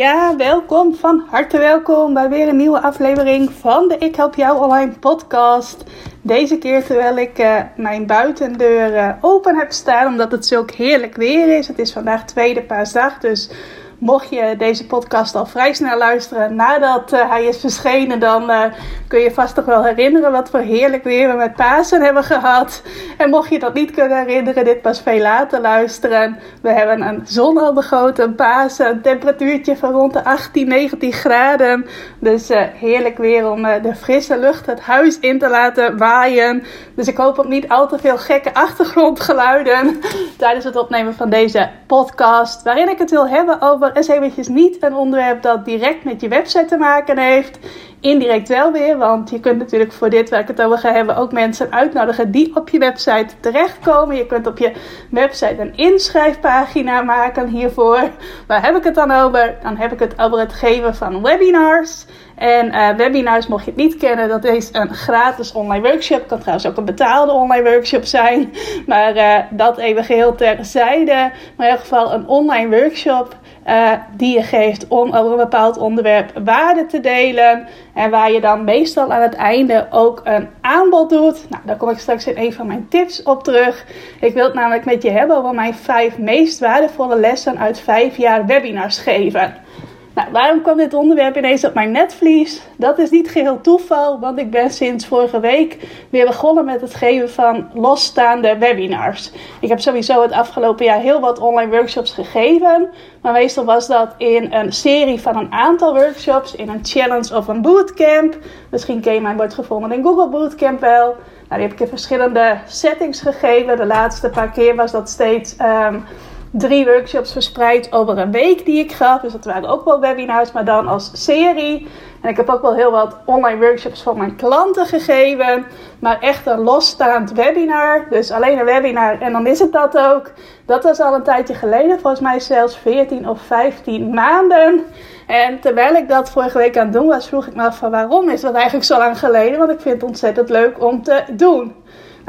Ja, welkom, van harte welkom bij weer een nieuwe aflevering van de Ik Help Jou Online podcast. Deze keer terwijl ik uh, mijn buitendeur open heb staan, omdat het zulk heerlijk weer is. Het is vandaag tweede paasdag, dus mocht je deze podcast al vrij snel luisteren nadat uh, hij is verschenen, dan uh, kun je vast toch wel herinneren wat voor heerlijk weer we met Pasen hebben gehad. En mocht je dat niet kunnen herinneren, dit pas veel later luisteren. We hebben een zonalbegoten Pasen, een temperatuurtje van rond de 18, 19 graden. Dus uh, heerlijk weer om de frisse lucht het huis in te laten waaien. Dus ik hoop op niet al te veel gekke achtergrondgeluiden tijdens het opnemen van deze podcast. Waarin ik het wil hebben over is eventjes niet een onderwerp dat direct met je website te maken heeft. Indirect wel weer, want je kunt natuurlijk voor dit waar ik het over ga hebben ook mensen uitnodigen die op je website terechtkomen. Je kunt op je website een inschrijfpagina maken hiervoor. Waar heb ik het dan over? Dan heb ik het over het geven van webinars. En uh, webinars, mocht je het niet kennen, dat is een gratis online workshop. Kan trouwens ook een betaalde online workshop zijn. Maar uh, dat even geheel terzijde. Maar in ieder geval een online workshop uh, die je geeft om over een bepaald onderwerp waarde te delen. En waar je dan meestal aan het einde ook een aanbod doet. Nou, daar kom ik straks in een van mijn tips op terug. Ik wil het namelijk met je hebben over mijn vijf meest waardevolle lessen uit vijf jaar webinars geven. Nou, waarom kwam dit onderwerp ineens op mijn netvlies? Dat is niet geheel toeval, want ik ben sinds vorige week weer begonnen met het geven van losstaande webinars. Ik heb sowieso het afgelopen jaar heel wat online workshops gegeven, maar meestal was dat in een serie van een aantal workshops, in een challenge of een bootcamp. Misschien ken je mijn wordt gevonden in Google Bootcamp wel. Nou, die heb ik in verschillende settings gegeven. De laatste paar keer was dat steeds. Um, drie workshops verspreid over een week die ik gaf. Dus dat waren ook wel webinars, maar dan als serie. En ik heb ook wel heel wat online workshops voor mijn klanten gegeven. Maar echt een losstaand webinar. Dus alleen een webinar en dan is het dat ook. Dat was al een tijdje geleden. Volgens mij zelfs 14 of 15 maanden. En terwijl ik dat vorige week aan het doen was, vroeg ik me af van waarom is dat eigenlijk zo lang geleden? Want ik vind het ontzettend leuk om te doen.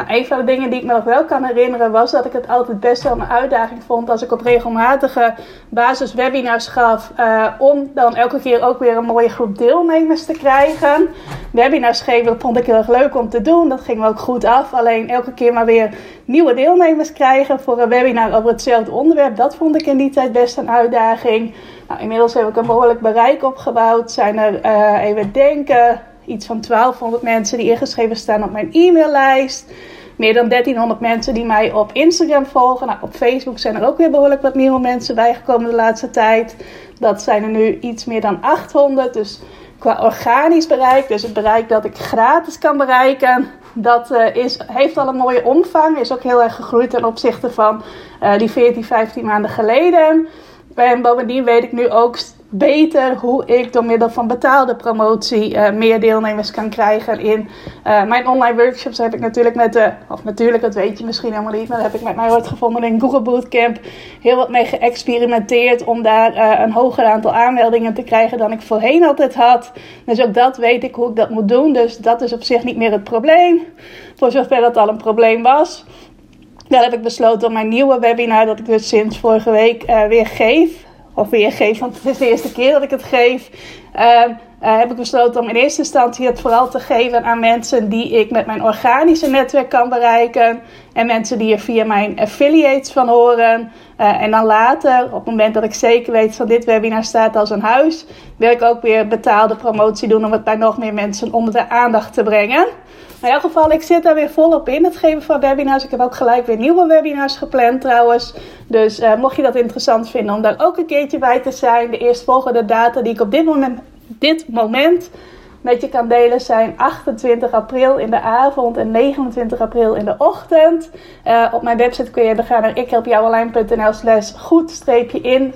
Nou, een van de dingen die ik me nog wel kan herinneren was dat ik het altijd best wel een uitdaging vond als ik op regelmatige basis webinars gaf. Uh, om dan elke keer ook weer een mooie groep deelnemers te krijgen. Webinars geven vond ik heel erg leuk om te doen. Dat ging ook goed af. Alleen elke keer maar weer nieuwe deelnemers krijgen voor een webinar over hetzelfde onderwerp. Dat vond ik in die tijd best een uitdaging. Nou, inmiddels heb ik een behoorlijk bereik opgebouwd. Zijn er uh, even denken iets van 1200 mensen die ingeschreven staan op mijn e-maillijst. Meer dan 1300 mensen die mij op Instagram volgen. Nou, op Facebook zijn er ook weer behoorlijk wat nieuwe mensen bijgekomen de laatste tijd. Dat zijn er nu iets meer dan 800. Dus qua organisch bereik, dus het bereik dat ik gratis kan bereiken, dat uh, is, heeft al een mooie omvang. Is ook heel erg gegroeid ten opzichte van uh, die 14, 15 maanden geleden. En bovendien weet ik nu ook beter hoe ik door middel van betaalde promotie uh, meer deelnemers kan krijgen in uh, mijn online workshops. Heb ik natuurlijk met de, of natuurlijk, dat weet je misschien helemaal niet, maar heb ik met mij wordt gevonden in Google Bootcamp heel wat mee geëxperimenteerd om daar uh, een hoger aantal aanmeldingen te krijgen dan ik voorheen altijd had. Dus ook dat weet ik hoe ik dat moet doen. Dus dat is op zich niet meer het probleem. Voor zover dat al een probleem was. Daar heb ik besloten om mijn nieuwe webinar, dat ik dus sinds vorige week weer geef of weer geef, want het is de eerste keer dat ik het geef. Uh, uh, heb ik besloten om in eerste instantie het vooral te geven aan mensen die ik met mijn organische netwerk kan bereiken. En mensen die er via mijn affiliates van horen. Uh, en dan later, op het moment dat ik zeker weet van dit webinar staat als een huis, wil ik ook weer betaalde promotie doen om het bij nog meer mensen onder de aandacht te brengen. In elk geval, ik zit daar weer volop in het geven van webinars. Ik heb ook gelijk weer nieuwe webinars gepland trouwens. Dus uh, mocht je dat interessant vinden om daar ook een keertje bij te zijn. De eerstvolgende data die ik op dit moment dit moment met je kan delen zijn 28 april in de avond en 29 april in de ochtend. Uh, op mijn website kun je gaan naar ikhelpjouwonline.nl slash goed in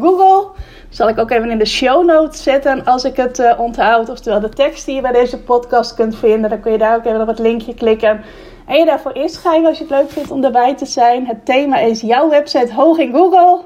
Google. Zal ik ook even in de show notes zetten als ik het uh, onthoud. Oftewel de tekst die je bij deze podcast kunt vinden. Dan kun je daar ook even op het linkje klikken. En je daarvoor inschrijven als je het leuk vindt om erbij te zijn. Het thema is jouw website hoog in Google.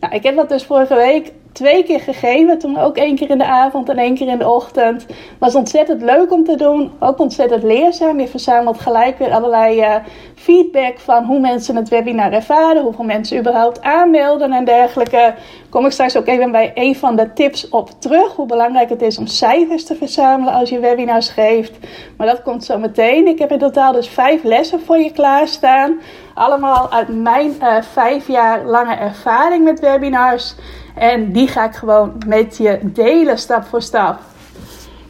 Nou, ik heb dat dus vorige week twee keer gegeven. Toen ook één keer in de avond en één keer in de ochtend. Was ontzettend leuk om te doen. Ook ontzettend leerzaam. Je verzamelt gelijk weer allerlei uh, feedback van hoe mensen het webinar ervaren. Hoeveel mensen überhaupt aanmelden en dergelijke. Kom ik straks ook even bij een van de tips op terug. Hoe belangrijk het is om cijfers te verzamelen als je webinars geeft. Maar dat komt zo meteen. Ik heb in totaal dus vijf lessen voor je klaarstaan. Allemaal uit mijn uh, vijf jaar lange ervaring met webinars. En die ga ik gewoon met je delen, stap voor stap.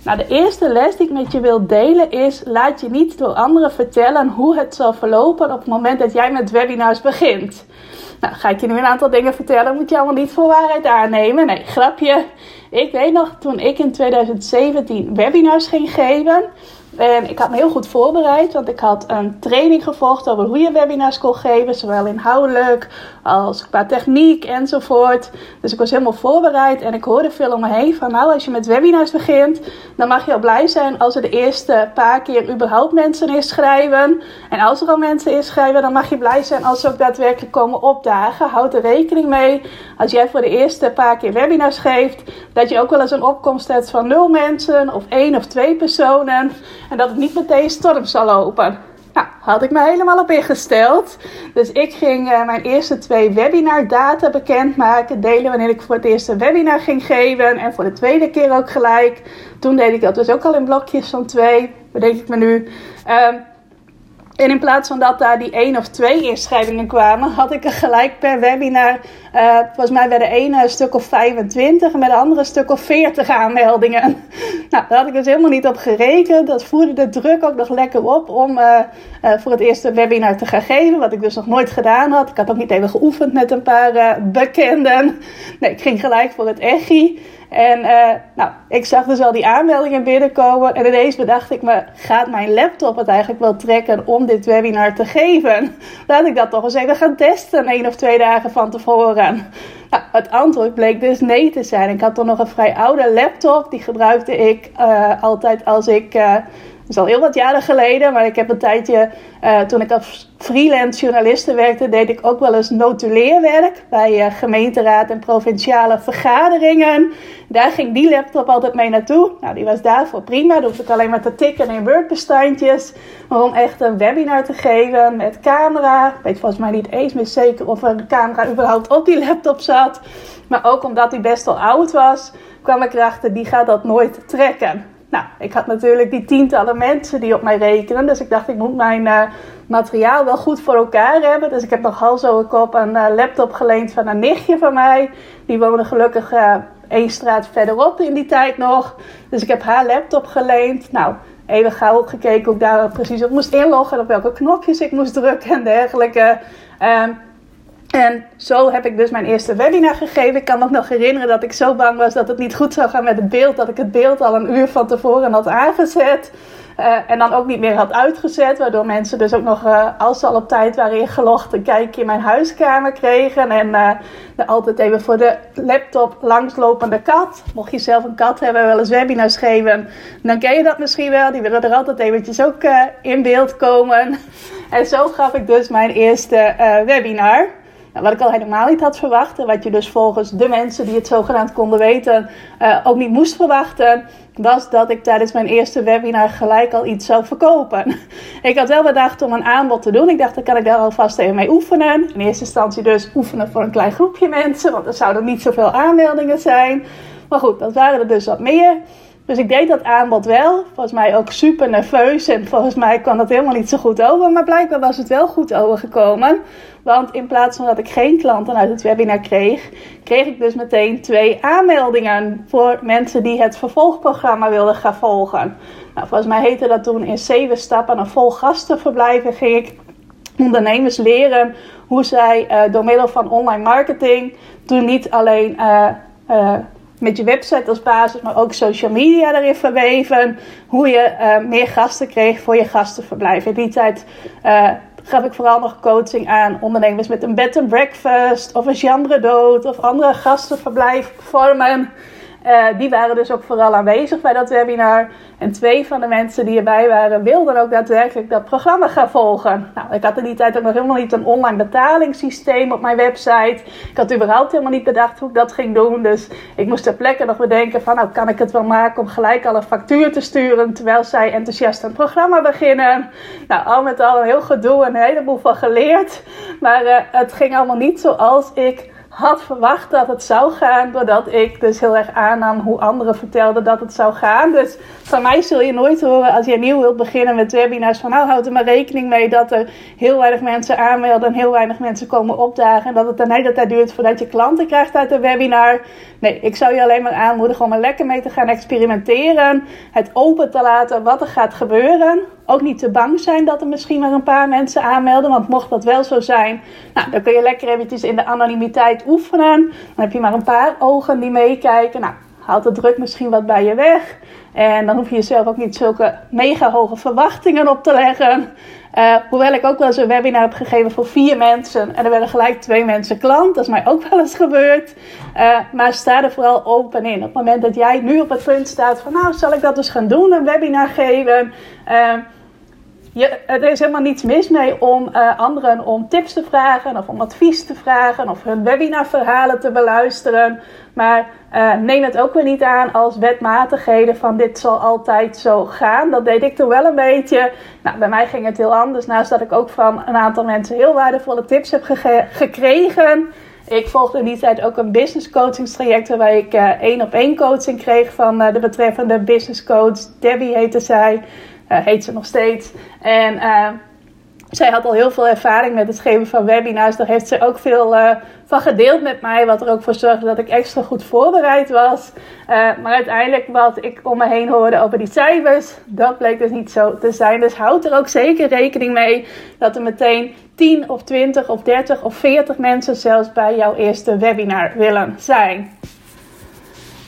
Nou, de eerste les die ik met je wil delen is: laat je niet door anderen vertellen hoe het zal verlopen op het moment dat jij met webinars begint. Nou, ga ik je nu een aantal dingen vertellen, moet je allemaal niet voor waarheid aannemen. Nee, grapje. Ik weet nog toen ik in 2017 webinars ging geven. En ik had me heel goed voorbereid, want ik had een training gevolgd over hoe je webinars kon geven, zowel inhoudelijk als qua techniek enzovoort. Dus ik was helemaal voorbereid en ik hoorde veel om me heen van nou, als je met webinars begint, dan mag je al blij zijn als er de eerste paar keer überhaupt mensen inschrijven. En als er al mensen inschrijven, dan mag je blij zijn als ze ook daadwerkelijk komen opdagen. Houd er rekening mee, als jij voor de eerste paar keer webinars geeft, dat je ook wel eens een opkomst hebt van nul mensen of één of twee personen. En dat het niet meteen storm zal lopen. Nou, had ik me helemaal op ingesteld. Dus ik ging uh, mijn eerste twee webinar data bekendmaken. Delen wanneer ik voor het eerste webinar ging geven. En voor de tweede keer ook gelijk. Toen deed ik dat dus ook al in blokjes van twee. Bedenk ik me nu. Uh, en in plaats van dat daar die één of twee inschrijvingen kwamen, had ik er gelijk per webinar, uh, volgens mij bij de ene een stuk of 25 en bij de andere een stuk of 40 aanmeldingen. nou, daar had ik dus helemaal niet op gerekend. Dat voerde de druk ook nog lekker op om uh, uh, voor het eerste webinar te gaan geven, wat ik dus nog nooit gedaan had. Ik had ook niet even geoefend met een paar bekenden. Nee, ik ging gelijk voor het EGI. En uh, nou, ik zag dus al die aanmeldingen binnenkomen. En ineens bedacht ik me, gaat mijn laptop het eigenlijk wel trekken om dit webinar te geven? Laat ik dat toch eens even gaan testen, één of twee dagen van tevoren. Nou, het antwoord bleek dus nee te zijn. Ik had toch nog een vrij oude laptop. Die gebruikte ik uh, altijd als ik... Uh, dat is al heel wat jaren geleden, maar ik heb een tijdje, uh, toen ik als freelance journaliste werkte, deed ik ook wel eens notuleerwerk bij uh, gemeenteraad en provinciale vergaderingen. Daar ging die laptop altijd mee naartoe. Nou, die was daarvoor prima. Dan hoefde ik alleen maar te tikken in Word-bestandjes. Maar om echt een webinar te geven met camera. Ik weet volgens mij niet eens meer zeker of er een camera überhaupt op die laptop zat. Maar ook omdat die best wel oud was, kwam ik erachter, die gaat dat nooit trekken. Nou, ik had natuurlijk die tientallen mensen die op mij rekenen. Dus ik dacht, ik moet mijn uh, materiaal wel goed voor elkaar hebben. Dus ik heb nog hals over kop een uh, laptop geleend van een nichtje van mij. Die woonde gelukkig uh, één straat verderop in die tijd nog. Dus ik heb haar laptop geleend. Nou, even gauw gekeken hoe ik daar precies op moest inloggen. Op welke knopjes ik moest drukken en dergelijke. Um, en zo heb ik dus mijn eerste webinar gegeven. Ik kan me nog herinneren dat ik zo bang was dat het niet goed zou gaan met het beeld. Dat ik het beeld al een uur van tevoren had aangezet. Uh, en dan ook niet meer had uitgezet. Waardoor mensen dus ook nog, uh, als ze al op tijd waren ingelogd, een kijkje in mijn huiskamer kregen. En uh, altijd even voor de laptop langslopende kat. Mocht je zelf een kat hebben, wel eens webinars geven. Dan ken je dat misschien wel. Die willen er altijd eventjes ook in beeld komen. En zo gaf ik dus mijn eerste webinar. Nou, wat ik al helemaal niet had verwacht, en wat je dus volgens de mensen die het zogenaamd konden weten uh, ook niet moest verwachten, was dat ik tijdens mijn eerste webinar gelijk al iets zou verkopen. ik had wel bedacht om een aanbod te doen. Ik dacht, dan kan ik daar alvast even mee oefenen. In eerste instantie dus oefenen voor een klein groepje mensen, want er zouden niet zoveel aanmeldingen zijn. Maar goed, dat waren er dus wat meer. Dus ik deed dat aanbod wel. Volgens mij ook super nerveus. En volgens mij kwam dat helemaal niet zo goed over. Maar blijkbaar was het wel goed overgekomen. Want in plaats van dat ik geen klanten uit het webinar kreeg, kreeg ik dus meteen twee aanmeldingen voor mensen die het vervolgprogramma wilden gaan volgen. Nou, volgens mij heette dat toen in zeven stappen een vol gastenverblijf. En ging ik ondernemers leren hoe zij uh, door middel van online marketing toen niet alleen. Uh, met je website als basis, maar ook social media erin verweven. Hoe je uh, meer gasten kreeg voor je gastenverblijf. In die tijd uh, gaf ik vooral nog coaching aan ondernemers met een bed and breakfast of een genre dood of andere gastenverblijfvormen. Uh, die waren dus ook vooral aanwezig bij dat webinar. En twee van de mensen die erbij waren, wilden ook daadwerkelijk dat programma gaan volgen. Nou, ik had in die tijd ook nog helemaal niet een online betalingssysteem op mijn website. Ik had überhaupt helemaal niet bedacht hoe ik dat ging doen. Dus ik moest ter plekke nog bedenken van, nou, kan ik het wel maken om gelijk al een factuur te sturen terwijl zij enthousiast een programma beginnen. Nou, al met al een heel gedoe en een heleboel van geleerd. Maar uh, het ging allemaal niet zoals ik had verwacht dat het zou gaan, doordat ik dus heel erg aannam hoe anderen vertelden dat het zou gaan. Dus van mij zul je nooit horen als je nieuw wilt beginnen met webinars van nou houd er maar rekening mee dat er heel weinig mensen aanmelden en heel weinig mensen komen opdagen en dat het een hele tijd duurt voordat je klanten krijgt uit een webinar. Nee, ik zou je alleen maar aanmoedigen om er lekker mee te gaan experimenteren, het open te laten wat er gaat gebeuren. Ook niet te bang zijn dat er misschien maar een paar mensen aanmelden. Want mocht dat wel zo zijn, nou, dan kun je lekker eventjes in de anonimiteit oefenen. Dan heb je maar een paar ogen die meekijken. Nou, haalt de druk misschien wat bij je weg. En dan hoef je jezelf ook niet zulke mega hoge verwachtingen op te leggen. Uh, hoewel ik ook wel eens een webinar heb gegeven voor vier mensen. En er werden gelijk twee mensen klant. Dat is mij ook wel eens gebeurd. Uh, maar sta er vooral open in. Op het moment dat jij nu op het punt staat van... Nou, zal ik dat dus gaan doen? Een webinar geven? Uh, je, er is helemaal niets mis mee om uh, anderen om tips te vragen of om advies te vragen of hun webinarverhalen te beluisteren. Maar uh, neem het ook weer niet aan als wetmatigheden van dit zal altijd zo gaan. Dat deed ik toen wel een beetje. Nou, bij mij ging het heel anders. Naast dat ik ook van een aantal mensen heel waardevolle tips heb gekregen. Ik volgde in die tijd ook een business coaching traject waarbij ik uh, één op één coaching kreeg van de betreffende business coach. Debbie heette zij. Uh, heet ze nog steeds. En uh, zij had al heel veel ervaring met het geven van webinars. Daar heeft ze ook veel uh, van gedeeld met mij. Wat er ook voor zorgde dat ik extra goed voorbereid was. maar uiteindelijk wat ik om me heen hoorde over die cijfers. Dat bleek dus niet zo te zijn. Dus houd er ook zeker rekening mee dat er meteen 10 of 20 of 30 of 40 mensen zelfs bij jouw eerste webinar willen zijn.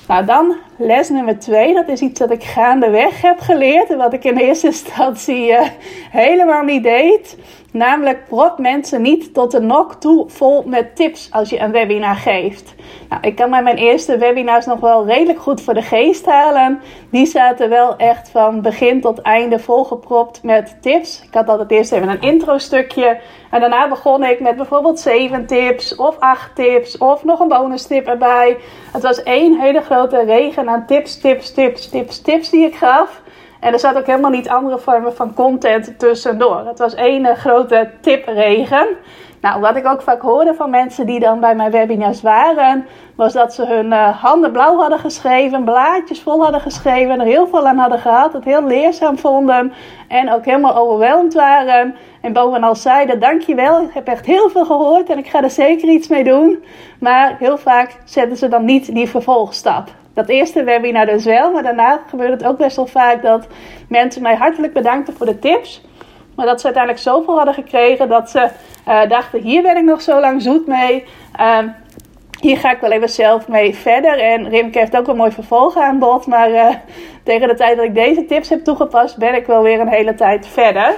Nou, dan les nummer twee. Dat is iets dat ik gaandeweg heb geleerd. En wat ik in eerste instantie uh, helemaal niet deed. Namelijk, prop mensen niet tot de nok toe vol met tips als je een webinar geeft. Nou, ik kan mij mijn eerste webinars nog wel redelijk goed voor de geest halen. Die zaten wel echt van begin tot einde volgepropt met tips. Ik had altijd eerst even een intro stukje. En daarna begon ik met bijvoorbeeld 7 tips of 8 tips of nog een bonus tip erbij. Het was één hele grote regen tips, tips, tips, tips, tips die ik gaf. En er zat ook helemaal niet andere vormen van content tussendoor. Het was één grote tipregen. Nou, wat ik ook vaak hoorde van mensen die dan bij mijn webinars waren, was dat ze hun uh, handen blauw hadden geschreven, blaadjes vol hadden geschreven, er heel veel aan hadden gehad, het heel leerzaam vonden en ook helemaal overweldigd waren. En bovenal zeiden: Dankjewel, ik heb echt heel veel gehoord en ik ga er zeker iets mee doen. Maar heel vaak zetten ze dan niet die vervolgstap. Dat eerste webinar dus wel, maar daarna gebeurt het ook best wel vaak dat mensen mij hartelijk bedankten voor de tips. Maar dat ze uiteindelijk zoveel hadden gekregen dat ze uh, dachten: hier ben ik nog zo lang zoet mee. Uh, hier ga ik wel even zelf mee verder. En Rimke heeft ook een mooi vervolg aan bod. Maar uh, tegen de tijd dat ik deze tips heb toegepast, ben ik wel weer een hele tijd verder.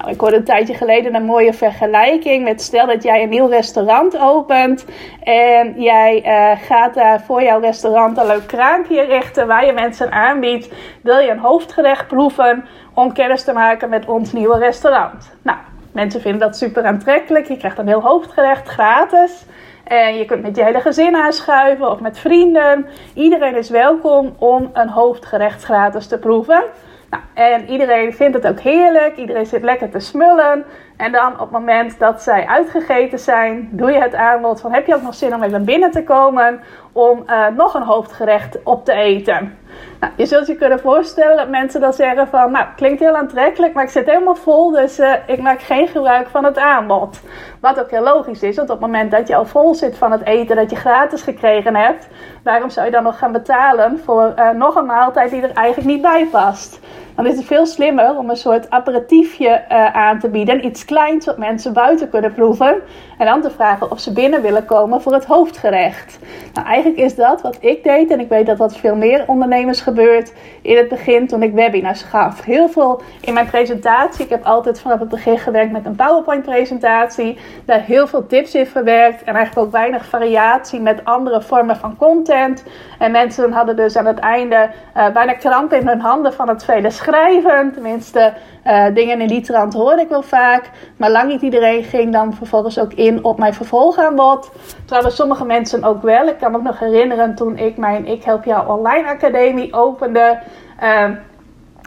Nou, ik hoorde een tijdje geleden een mooie vergelijking met stel dat jij een nieuw restaurant opent en jij uh, gaat daar voor jouw restaurant een leuk kraampje richten waar je mensen aanbiedt. Wil je een hoofdgerecht proeven om kennis te maken met ons nieuwe restaurant? Nou, mensen vinden dat super aantrekkelijk. Je krijgt een heel hoofdgerecht gratis. En je kunt met je hele gezin aanschuiven of met vrienden. Iedereen is welkom om een hoofdgerecht gratis te proeven. Nou, en iedereen vindt het ook heerlijk. Iedereen zit lekker te smullen. En dan op het moment dat zij uitgegeten zijn, doe je het aanbod van heb je ook nog zin om even binnen te komen om uh, nog een hoofdgerecht op te eten. Nou, je zult je kunnen voorstellen dat mensen dan zeggen van, nou, klinkt heel aantrekkelijk, maar ik zit helemaal vol, dus uh, ik maak geen gebruik van het aanbod. Wat ook heel logisch is, want op het moment dat je al vol zit van het eten dat je gratis gekregen hebt, waarom zou je dan nog gaan betalen voor uh, nog een maaltijd die er eigenlijk niet bij past? dan is het veel slimmer om een soort aperitiefje uh, aan te bieden. Iets kleins wat mensen buiten kunnen proeven. En dan te vragen of ze binnen willen komen voor het hoofdgerecht. Nou, eigenlijk is dat wat ik deed. En ik weet dat dat veel meer ondernemers gebeurt in het begin toen ik webinars gaf. Heel veel in mijn presentatie. Ik heb altijd vanaf het begin gewerkt met een PowerPoint presentatie. Daar heel veel tips in verwerkt. En eigenlijk ook weinig variatie met andere vormen van content. En mensen hadden dus aan het einde uh, bijna kramp in hun handen van het vele schrijven. Tenminste, uh, dingen in die trant hoorde ik wel vaak. Maar lang niet iedereen ging dan vervolgens ook in op mijn vervolgaanbod. Trouwens, sommige mensen ook wel. Ik kan me nog herinneren toen ik mijn Ik Help Jou Online Academie opende. Uh,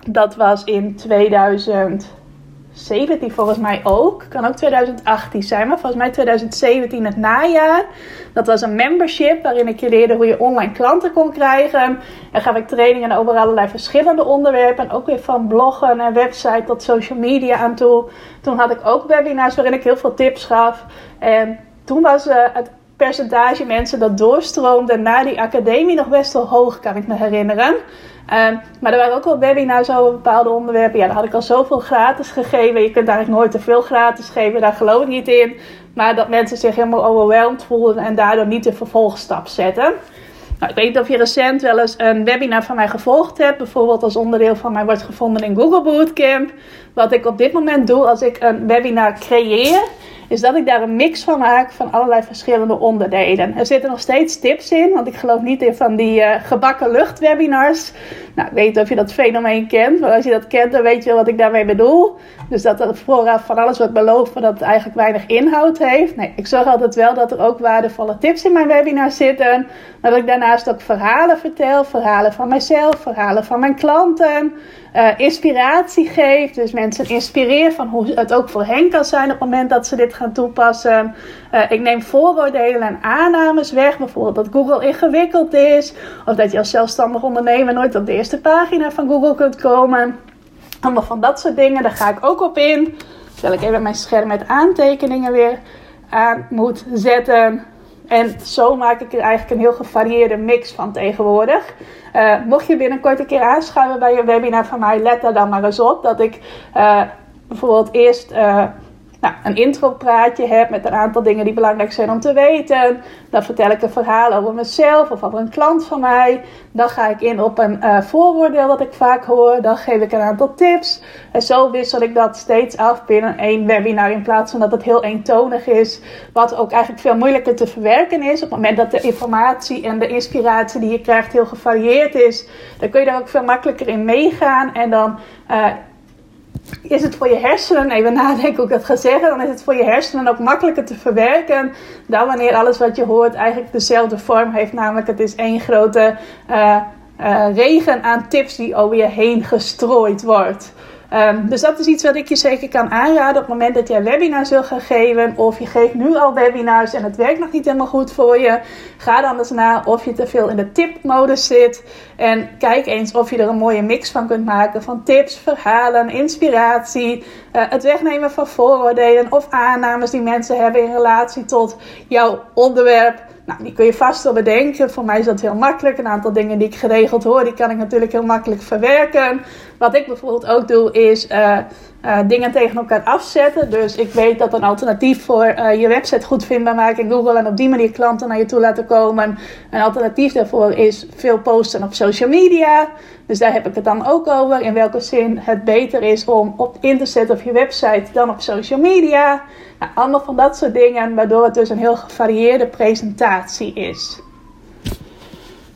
dat was in 2000. 17 volgens mij ook. Kan ook 2018 zijn, maar volgens mij 2017 het najaar. Dat was een membership waarin ik je leerde hoe je online klanten kon krijgen. En gaf ik trainingen over allerlei verschillende onderwerpen. Ook weer van bloggen en website tot social media aan toe. Toen had ik ook webinars waarin ik heel veel tips gaf. En toen was uh, het percentage mensen dat doorstroomde naar die academie nog best wel hoog, kan ik me herinneren. Um, maar er waren ook wel webinars over bepaalde onderwerpen. Ja, daar had ik al zoveel gratis gegeven. Je kunt eigenlijk nooit te veel gratis geven, daar geloof ik niet in. Maar dat mensen zich helemaal overweldigd voelden en daardoor niet de vervolgstap zetten. Nou, ik weet niet of je recent wel eens een webinar van mij gevolgd hebt. Bijvoorbeeld als onderdeel van mij wordt gevonden in Google Bootcamp. Wat ik op dit moment doe als ik een webinar creëer is dat ik daar een mix van maak van allerlei verschillende onderdelen. Er zitten nog steeds tips in, want ik geloof niet in van die uh, gebakken lucht webinars. Nou, ik weet niet of je dat fenomeen kent, maar als je dat kent, dan weet je wel wat ik daarmee bedoel. Dus dat er vooraf van alles wordt beloofd, maar dat het eigenlijk weinig inhoud heeft. Nee, ik zorg altijd wel dat er ook waardevolle tips in mijn webinar zitten. Maar dat ik daarnaast ook verhalen vertel, verhalen van mijzelf, verhalen van mijn klanten. Uh, inspiratie geef. Dus mensen inspireer van hoe het ook voor hen kan zijn op het moment dat ze dit gaan toepassen. Uh, ik neem vooroordelen en aannames weg. Bijvoorbeeld dat Google ingewikkeld is. Of dat je als zelfstandig ondernemer nooit op de eerste pagina van Google kunt komen. Allemaal van dat soort dingen. Daar ga ik ook op in. Terwijl ik even mijn scherm met aantekeningen weer aan moet zetten. En zo maak ik er eigenlijk een heel gevarieerde mix van tegenwoordig. Uh, mocht je binnenkort een keer aanschuiven bij een webinar van mij, let daar dan maar eens op dat ik uh, bijvoorbeeld eerst uh, nou, een intropraatje heb met een aantal dingen die belangrijk zijn om te weten. Dan vertel ik een verhaal over mezelf of over een klant van mij. Dan ga ik in op een uh, vooroordeel dat ik vaak hoor. Dan geef ik een aantal tips. En zo wissel ik dat steeds af binnen één webinar. In plaats van dat het heel eentonig is. Wat ook eigenlijk veel moeilijker te verwerken is. Op het moment dat de informatie en de inspiratie die je krijgt heel gevarieerd is. Dan kun je daar ook veel makkelijker in meegaan. En dan... Uh, is het voor je hersenen, even nadenken hoe ik dat ga zeggen, dan is het voor je hersenen ook makkelijker te verwerken dan wanneer alles wat je hoort eigenlijk dezelfde vorm heeft. Namelijk het is één grote uh, uh, regen aan tips die over je heen gestrooid wordt. Um, dus dat is iets wat ik je zeker kan aanraden op het moment dat jij webinars wil gaan geven. Of je geeft nu al webinars en het werkt nog niet helemaal goed voor je. Ga dan eens na of je te veel in de tipmodus zit. En kijk eens of je er een mooie mix van kunt maken van tips, verhalen, inspiratie. Uh, het wegnemen van vooroordelen of aannames die mensen hebben in relatie tot jouw onderwerp. Nou, die kun je vast wel bedenken. Voor mij is dat heel makkelijk. Een aantal dingen die ik geregeld hoor, die kan ik natuurlijk heel makkelijk verwerken. Wat ik bijvoorbeeld ook doe, is uh, uh, dingen tegen elkaar afzetten. Dus ik weet dat een alternatief voor je website goed vindbaar maken in Google en op die manier klanten naar je toe laten komen. Een alternatief daarvoor is veel posten op social media. Dus daar heb ik het dan ook over. In welke zin het beter is om op in te zetten op je website dan op social media. Nou, allemaal van dat soort dingen, waardoor het dus een heel gevarieerde presentatie is.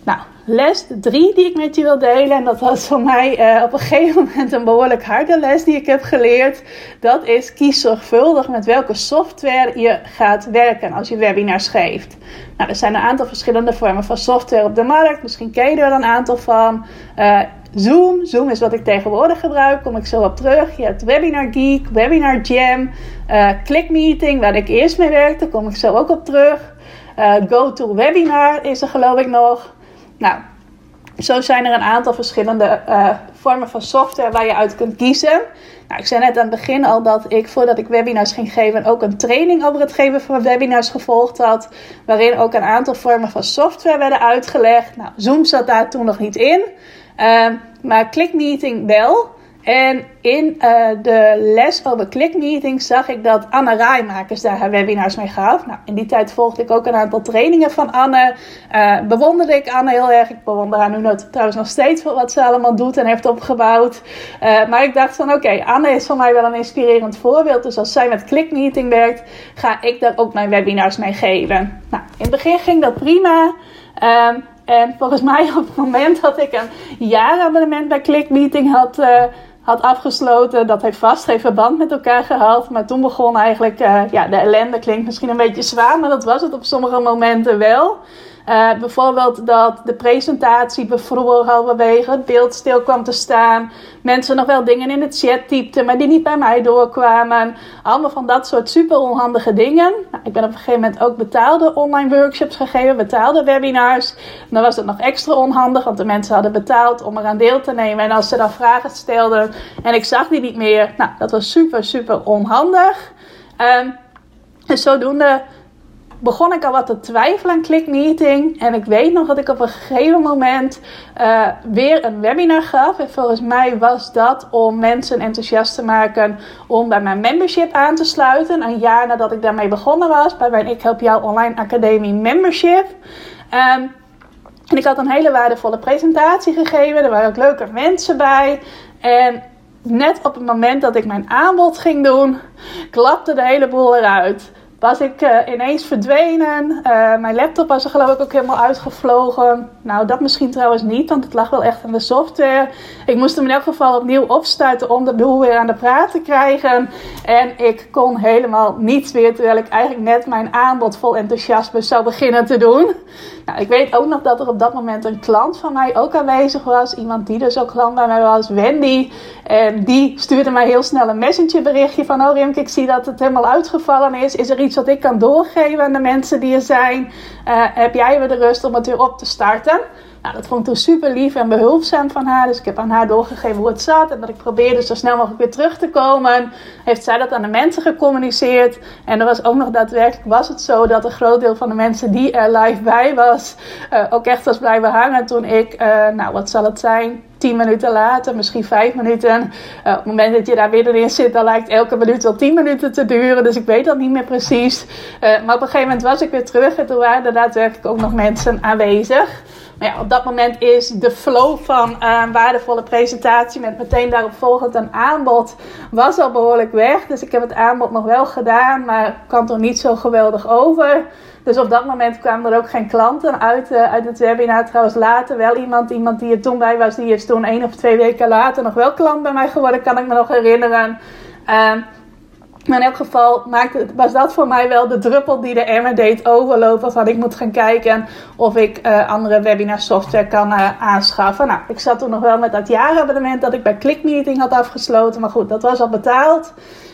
Nou, les 3 die ik met je wil delen, en dat was voor mij uh, op een gegeven moment een behoorlijk harde les die ik heb geleerd. Dat is kies zorgvuldig met welke software je gaat werken als je webinars geeft. Nou, er zijn een aantal verschillende vormen van software op de markt. Misschien ken je er een aantal van. Uh, Zoom. Zoom is wat ik tegenwoordig gebruik. Kom ik zo op terug. Je hebt Webinar Geek, Webinar Jam, uh, ClickMeeting, waar ik eerst mee werkte. Kom ik zo ook op terug. Uh, GoToWebinar is er geloof ik nog. Nou, zo zijn er een aantal verschillende uh, vormen van software waar je uit kunt kiezen. Nou, ik zei net aan het begin al dat ik voordat ik webinars ging geven ook een training over het geven van webinars gevolgd had. Waarin ook een aantal vormen van software werden uitgelegd. Nou, Zoom zat daar toen nog niet in. Uh, maar ClickMeeting wel. En in uh, de les over clickmeetings zag ik dat Anne Rijmakers daar haar webinars mee gaf. Nou, in die tijd volgde ik ook een aantal trainingen van Anne. Uh, bewonderde ik Anne heel erg. Ik bewonder haar nu trouwens nog steeds voor wat ze allemaal doet en heeft opgebouwd. Uh, maar ik dacht van oké, Anne is voor mij wel een inspirerend voorbeeld. Dus als zij met clickmeeting werkt, ga ik daar ook mijn webinars mee geven. Nou, in het begin ging dat prima. Um, en volgens mij op het moment dat ik een jaarabonnement bij ClickMeeting had, uh, had afgesloten, dat heeft vast geen verband met elkaar gehad. Maar toen begon eigenlijk, uh, ja, de ellende klinkt misschien een beetje zwaar, maar dat was het op sommige momenten wel. Uh, bijvoorbeeld dat de presentatie bevroor halverwege, het beeld stil kwam te staan. Mensen nog wel dingen in de chat typten, maar die niet bij mij doorkwamen. Allemaal van dat soort super onhandige dingen. Nou, ik ben op een gegeven moment ook betaalde online workshops gegeven, betaalde webinars. dan was het nog extra onhandig, want de mensen hadden betaald om eraan deel te nemen. En als ze dan vragen stelden en ik zag die niet meer, nou, dat was super, super onhandig. En zodoende begon ik al wat te twijfelen aan ClickMeeting. En ik weet nog dat ik op een gegeven moment uh, weer een webinar gaf. En volgens mij was dat om mensen enthousiast te maken om bij mijn membership aan te sluiten. Een jaar nadat ik daarmee begonnen was, bij mijn Ik Help Jou Online Academie membership. Um, en ik had een hele waardevolle presentatie gegeven. Er waren ook leuke mensen bij. En net op het moment dat ik mijn aanbod ging doen, klapte de hele boel eruit was ik uh, ineens verdwenen. Uh, mijn laptop was er geloof ik ook helemaal uitgevlogen. Nou, dat misschien trouwens niet, want het lag wel echt aan de software. Ik moest hem in elk geval opnieuw opstarten om de boel weer aan de praat te krijgen. En ik kon helemaal niets meer, terwijl ik eigenlijk net mijn aanbod vol enthousiasme zou beginnen te doen. Nou, ik weet ook nog dat er op dat moment een klant van mij ook aanwezig was. Iemand die dus ook klant bij mij was, Wendy. En die stuurde mij heel snel een messenger berichtje van... Oh Rimke, ik zie dat het helemaal uitgevallen is. Is er iets wat ik kan doorgeven aan de mensen die er zijn? Uh, heb jij weer de rust om het weer op te starten? Nou, dat vond ik toen super lief en behulpzaam van haar. Dus ik heb aan haar doorgegeven hoe het zat. En dat ik probeerde zo snel mogelijk weer terug te komen. Heeft zij dat aan de mensen gecommuniceerd. En er was ook nog daadwerkelijk was het zo dat een groot deel van de mensen die er live bij was. Uh, ook echt was blijven hangen toen ik, uh, nou wat zal het zijn, 10 minuten later, misschien 5 minuten. Uh, op het moment dat je daar weer in zit, dan lijkt elke minuut wel 10 minuten te duren. Dus ik weet dat niet meer precies. Maar op een gegeven moment was ik weer terug en toen waren er daadwerkelijk ook nog mensen aanwezig. Maar ja, op dat moment is de flow van een waardevolle presentatie met meteen daarop volgend een aanbod was al behoorlijk weg. Dus ik heb het aanbod nog wel gedaan, maar kwam er niet zo geweldig over. Dus op dat moment kwamen er ook geen klanten uit, uh, uit het webinar. Trouwens, later wel iemand, iemand die er toen bij was, die is toen één of twee weken later nog wel klant bij mij geworden, kan ik me nog herinneren. Uh, maar in elk geval was dat voor mij wel de druppel die de emmer deed overlopen. Van ik moet gaan kijken of ik uh, andere webinar software kan uh, aanschaffen. Nou, ik zat toen nog wel met dat jaarabonnement dat ik bij ClickMeeting had afgesloten. Maar goed, dat was al betaald.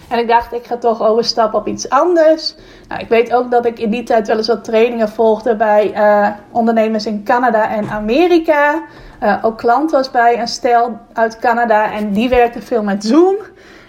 En ik dacht, ik ga toch overstappen op iets anders. Nou, ik weet ook dat ik in die tijd wel eens wat trainingen volgde bij uh, ondernemers in Canada en Amerika. ook klant was bij een stel uit Canada en die werkte veel met Zoom.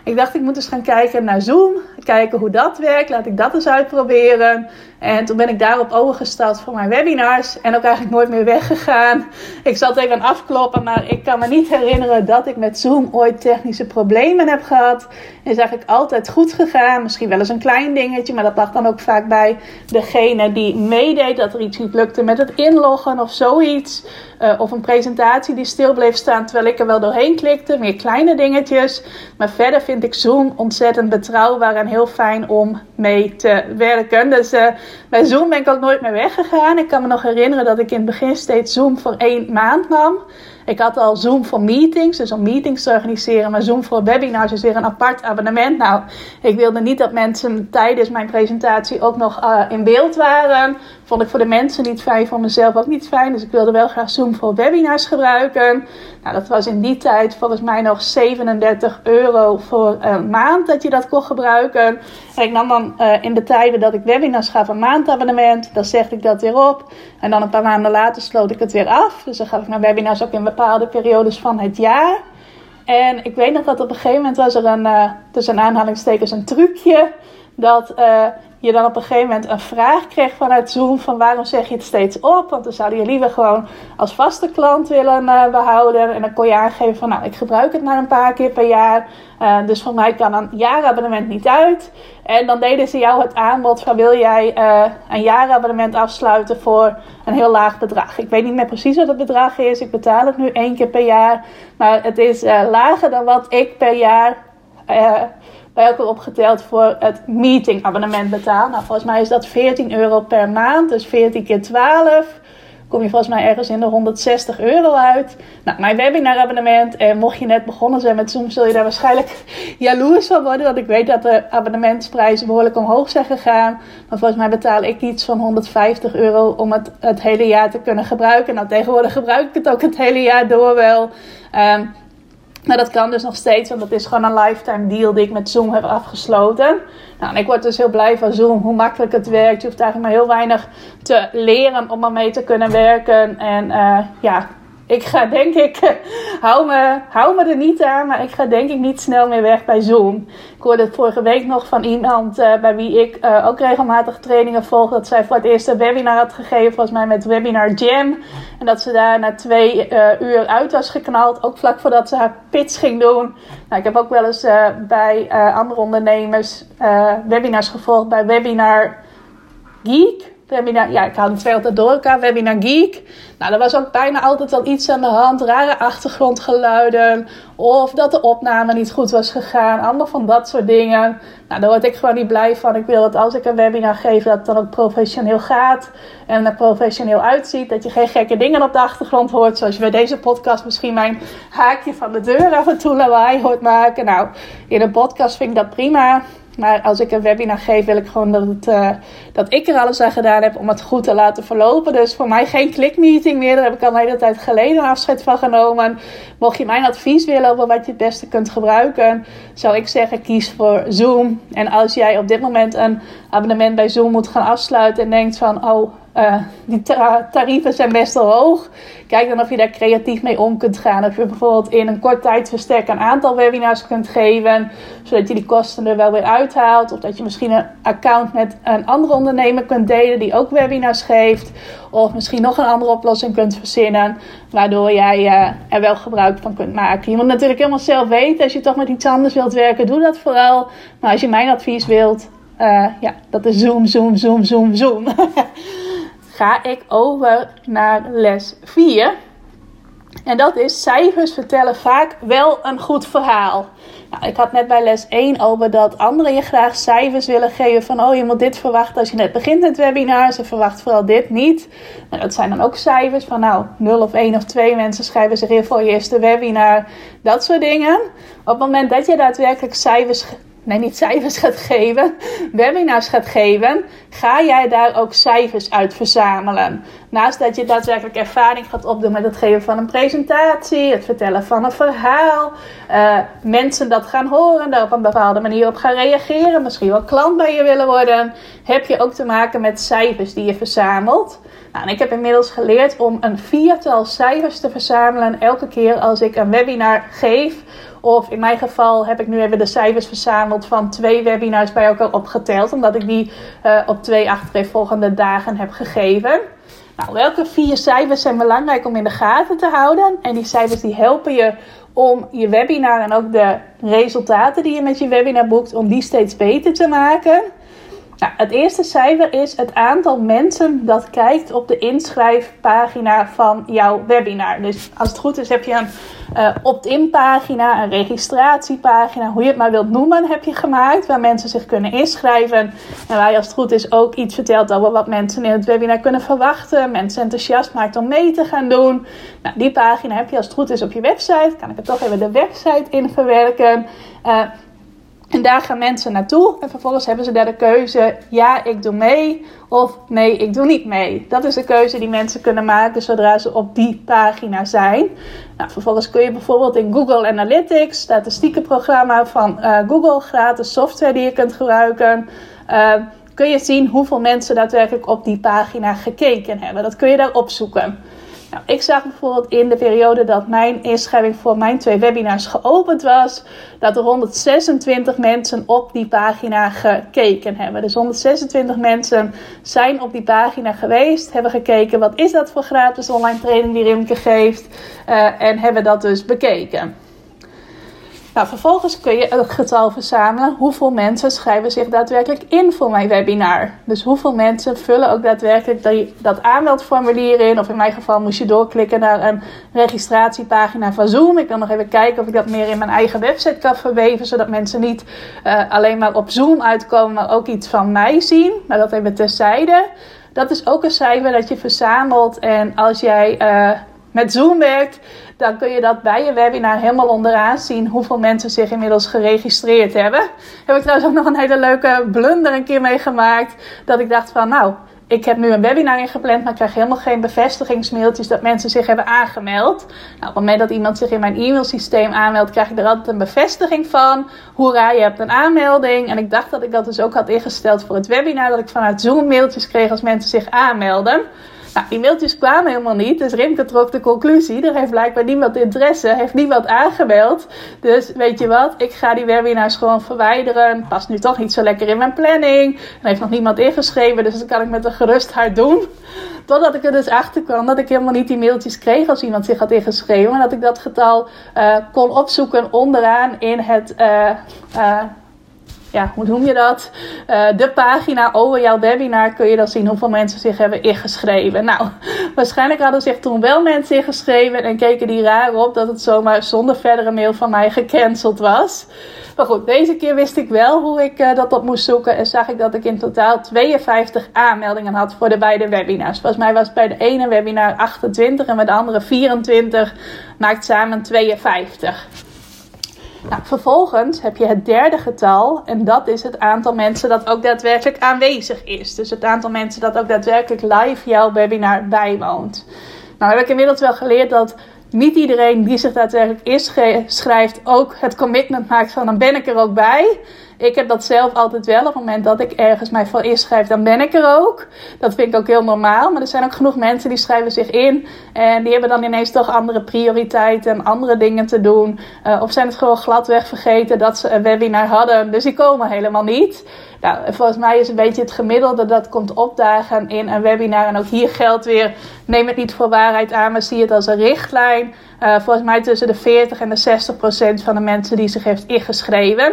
Ik dacht, ik moet eens gaan kijken naar Zoom. Kijken hoe dat werkt. Laat ik dat eens uitproberen. En toen ben ik daarop overgestapt voor mijn webinars. En ook eigenlijk nooit meer weggegaan. Ik zat even afkloppen, maar ik kan me niet herinneren dat ik met Zoom ooit technische problemen heb gehad. Het is eigenlijk altijd goed gegaan. Misschien wel eens een klein dingetje, maar dat lag dan ook vaak bij degene die meedeed. Dat er iets niet lukte met het inloggen of zoiets. Uh, of een presentatie die stil bleef staan terwijl ik er wel doorheen klikte. Meer kleine dingetjes. Maar verder vind ik Zoom ontzettend betrouwbaar en heel fijn om mee te werken. Dus uh, bij Zoom ben ik ook nooit meer weggegaan. Ik kan me nog herinneren dat ik in het begin steeds Zoom voor één maand nam. Ik had al Zoom voor meetings, dus om meetings te organiseren. Maar Zoom voor webinars is weer een apart abonnement. Nou, ik wilde niet dat mensen tijdens mijn presentatie ook nog uh, in beeld waren. Vond ik voor de mensen niet fijn, voor mezelf ook niet fijn. Dus ik wilde wel graag Zoom voor webinars gebruiken. Nou, dat was in die tijd volgens mij nog 37 euro voor een maand dat je dat kon gebruiken. En ik nam dan uh, in de tijden dat ik webinars gaf een maandabonnement. Dan zeg ik dat weer op. En dan een paar maanden later sloot ik het weer af. Dus dan gaf ik mijn webinars ook in bepaalde periodes van het jaar. En ik weet nog dat op een gegeven moment was er een, uh, tussen aanhalingstekens, een trucje. Dat je dan op een gegeven moment een vraag kreeg vanuit Zoom van waarom zeg je het steeds op? Want dan zouden je liever gewoon als vaste klant willen uh, behouden. En dan kon je aangeven van nou, ik gebruik het maar een paar keer per jaar. Uh, dus voor mij kan een jaarabonnement niet uit. En dan deden ze jou het aanbod van wil jij uh, een jaarabonnement afsluiten voor een heel laag bedrag. Ik weet niet meer precies wat het bedrag is. Ik betaal het nu één keer per jaar. Maar het is lager dan wat ik per jaar bij elkaar opgeteld voor het meetingabonnement betaal. Nou, volgens mij is dat 14 euro per maand, dus 14 keer 12. Kom je volgens mij ergens in de 160 euro uit. Nou, mijn webinarabonnement. En mocht je net begonnen zijn met Zoom, zul je daar waarschijnlijk jaloers van worden. Want ik weet dat de abonnementsprijzen behoorlijk omhoog zijn gegaan. Maar volgens mij betaal ik iets van 150 euro om het het hele jaar te kunnen gebruiken. Nou, tegenwoordig gebruik ik het ook het hele jaar door wel. Um, maar dat kan dus nog steeds, want dat is gewoon een lifetime deal die ik met Zoom heb afgesloten. Nou, en ik word dus heel blij van Zoom, hoe makkelijk het werkt. Je hoeft eigenlijk maar heel weinig te leren om ermee te kunnen werken. En uh, ja, ik ga denk ik, hou me, hou me er niet aan, maar ik ga denk ik niet snel meer weg bij Zoom. Ik hoorde vorige week nog van iemand uh, bij wie ik uh, ook regelmatig trainingen volg. Dat zij voor het eerst een webinar had gegeven, volgens mij met Webinar Jam. En dat ze daar na twee uh, uur uit was geknald, ook vlak voordat ze haar pitch ging doen. Nou, ik heb ook wel eens bij andere ondernemers webinars gevolgd bij Webinar Geek. Webinar, ja, ik haal de twee altijd door elkaar. Webinar Geek. Nou, er was ook bijna altijd wel iets aan de hand. Rare achtergrondgeluiden. Of dat de opname niet goed was gegaan. Allemaal van dat soort dingen. Nou, daar word ik gewoon niet blij van. Ik wil dat als ik een webinar geef, dat het dan ook professioneel gaat. En er professioneel uitziet. Dat je geen gekke dingen op de achtergrond hoort. Zoals je bij deze podcast misschien mijn haakje van de deur af en toe lawaai hoort maken. Nou, in een podcast vind ik dat prima. Maar als ik een webinar geef, wil ik gewoon dat, uh, dat ik er alles aan gedaan heb om het goed te laten verlopen. Dus voor mij geen klikmeeting meer. Daar heb ik al een hele tijd geleden afscheid van genomen. Mocht je mijn advies willen over wat je het beste kunt gebruiken, zou ik zeggen: kies voor Zoom. En als jij op dit moment een abonnement bij Zoom moet gaan afsluiten en denkt van: oh uh, die tarieven zijn best wel hoog. Kijk dan of je daar creatief mee om kunt gaan. Of je bijvoorbeeld in een kort tijdsverstek een aantal webinars kunt geven, zodat je die kosten er wel weer uithaalt. Of dat je misschien een account met een andere ondernemer kunt delen die ook webinars geeft. Of misschien nog een andere oplossing kunt verzinnen, waardoor jij uh, er wel gebruik van kunt maken. Je moet natuurlijk helemaal zelf weten. Als je toch met iets anders wilt werken, doe dat vooral. Maar als je mijn advies wilt, uh, ja, dat is zoom, zoom, zoom, zoom, zoom. ga ik over naar les 4. En dat is cijfers vertellen vaak wel een goed verhaal. Nou, ik had net bij les 1 over dat anderen je graag cijfers willen geven van oh je moet dit verwachten als je net begint met webinar. Ze verwachten vooral dit niet. Nou, dat zijn dan ook cijfers van nou 0 of 1 of 2 mensen schrijven zich in voor je eerste webinar. Dat soort dingen. Op het moment dat je daadwerkelijk cijfers nee, niet cijfers gaat geven, webinars gaat geven, ga jij daar ook cijfers uit verzamelen. Naast dat je daadwerkelijk ervaring gaat opdoen met het geven van een presentatie, het vertellen van een verhaal, uh, mensen dat gaan horen, daar op een bepaalde manier op gaan reageren, misschien wel klant bij je willen worden, heb je ook te maken met cijfers die je verzamelt. Nou, en ik heb inmiddels geleerd om een viertal cijfers te verzamelen elke keer als ik een webinar geef of in mijn geval heb ik nu even de cijfers verzameld van twee webinars bij elkaar opgeteld. Omdat ik die uh, op twee achtereenvolgende dagen heb gegeven. Nou, welke vier cijfers zijn belangrijk om in de gaten te houden? En die cijfers die helpen je om je webinar en ook de resultaten die je met je webinar boekt, om die steeds beter te maken. Nou, het eerste cijfer is het aantal mensen dat kijkt op de inschrijfpagina van jouw webinar. Dus als het goed is heb je een uh, opt-in pagina, een registratiepagina, hoe je het maar wilt noemen, heb je gemaakt. Waar mensen zich kunnen inschrijven. En waar je als het goed is ook iets vertelt over wat mensen in het webinar kunnen verwachten. Mensen enthousiast maakt om mee te gaan doen. Nou, die pagina heb je als het goed is op je website. Kan ik er toch even de website in verwerken. Uh, en daar gaan mensen naartoe en vervolgens hebben ze daar de keuze: ja, ik doe mee of nee, ik doe niet mee. Dat is de keuze die mensen kunnen maken zodra ze op die pagina zijn. Nou, vervolgens kun je bijvoorbeeld in Google Analytics, statistiekenprogramma van uh, Google, gratis software die je kunt gebruiken. Uh, kun je zien hoeveel mensen daadwerkelijk op die pagina gekeken hebben. Dat kun je daar opzoeken. Nou, ik zag bijvoorbeeld in de periode dat mijn inschrijving voor mijn twee webinars geopend was, dat er 126 mensen op die pagina gekeken hebben. Dus 126 mensen zijn op die pagina geweest, hebben gekeken wat is dat voor gratis online training die Rimke geeft uh, en hebben dat dus bekeken. Nou, vervolgens kun je het getal verzamelen. Hoeveel mensen schrijven zich daadwerkelijk in voor mijn webinar? Dus hoeveel mensen vullen ook daadwerkelijk dat aanmeldformulier in? Of in mijn geval moest je doorklikken naar een registratiepagina van Zoom. Ik kan nog even kijken of ik dat meer in mijn eigen website kan verweven. Zodat mensen niet uh, alleen maar op Zoom uitkomen, maar ook iets van mij zien. Maar dat even terzijde. Dat is ook een cijfer dat je verzamelt. En als jij uh, met Zoom werkt dan kun je dat bij je webinar helemaal onderaan zien hoeveel mensen zich inmiddels geregistreerd hebben. Heb ik trouwens ook nog een hele leuke blunder een keer meegemaakt. Dat ik dacht van nou, ik heb nu een webinar ingepland, maar ik krijg helemaal geen bevestigingsmailtjes dat mensen zich hebben aangemeld. Nou, op het moment dat iemand zich in mijn e-mailsysteem aanmeldt, krijg ik er altijd een bevestiging van. Hoera, je hebt een aanmelding. En ik dacht dat ik dat dus ook had ingesteld voor het webinar, dat ik vanuit Zoom mailtjes kreeg als mensen zich aanmelden. Nou, die mailtjes kwamen helemaal niet. Dus Rimke trok de conclusie. Er heeft blijkbaar niemand interesse. Heeft niemand aangemeld. Dus weet je wat? Ik ga die webinars gewoon verwijderen. Past nu toch niet zo lekker in mijn planning. Er heeft nog niemand ingeschreven. Dus dat kan ik met een gerust hart doen. Totdat ik er dus achter kwam dat ik helemaal niet die mailtjes kreeg als iemand zich had ingeschreven. En dat ik dat getal uh, kon opzoeken onderaan in het... Uh, uh, ja, hoe noem je dat? Uh, de pagina over jouw webinar kun je dan zien hoeveel mensen zich hebben ingeschreven. Nou, waarschijnlijk hadden zich toen wel mensen ingeschreven en keken die raar op dat het zomaar zonder verdere mail van mij gecanceld was. Maar goed, deze keer wist ik wel hoe ik uh, dat op moest zoeken en zag ik dat ik in totaal 52 aanmeldingen had voor de beide webinars. Volgens mij was bij de ene webinar 28 en bij de andere 24, maakt samen 52. Nou, vervolgens heb je het derde getal en dat is het aantal mensen dat ook daadwerkelijk aanwezig is. Dus het aantal mensen dat ook daadwerkelijk live jouw webinar bijwoont. Nou heb ik inmiddels wel geleerd dat niet iedereen die zich daadwerkelijk inschrijft ook het commitment maakt van dan ben ik er ook bij. Ik heb dat zelf altijd wel. Op het moment dat ik ergens mij voor inschrijf, dan ben ik er ook. Dat vind ik ook heel normaal. Maar er zijn ook genoeg mensen die schrijven zich in. En die hebben dan ineens toch andere prioriteiten en andere dingen te doen. Uh, of zijn het gewoon gladweg vergeten dat ze een webinar hadden. Dus die komen helemaal niet. Nou, volgens mij is een beetje het gemiddelde dat komt opdagen in een webinar. En ook hier geldt weer, neem het niet voor waarheid aan, maar zie het als een richtlijn. Uh, volgens mij tussen de 40 en de 60 procent van de mensen die zich heeft ingeschreven.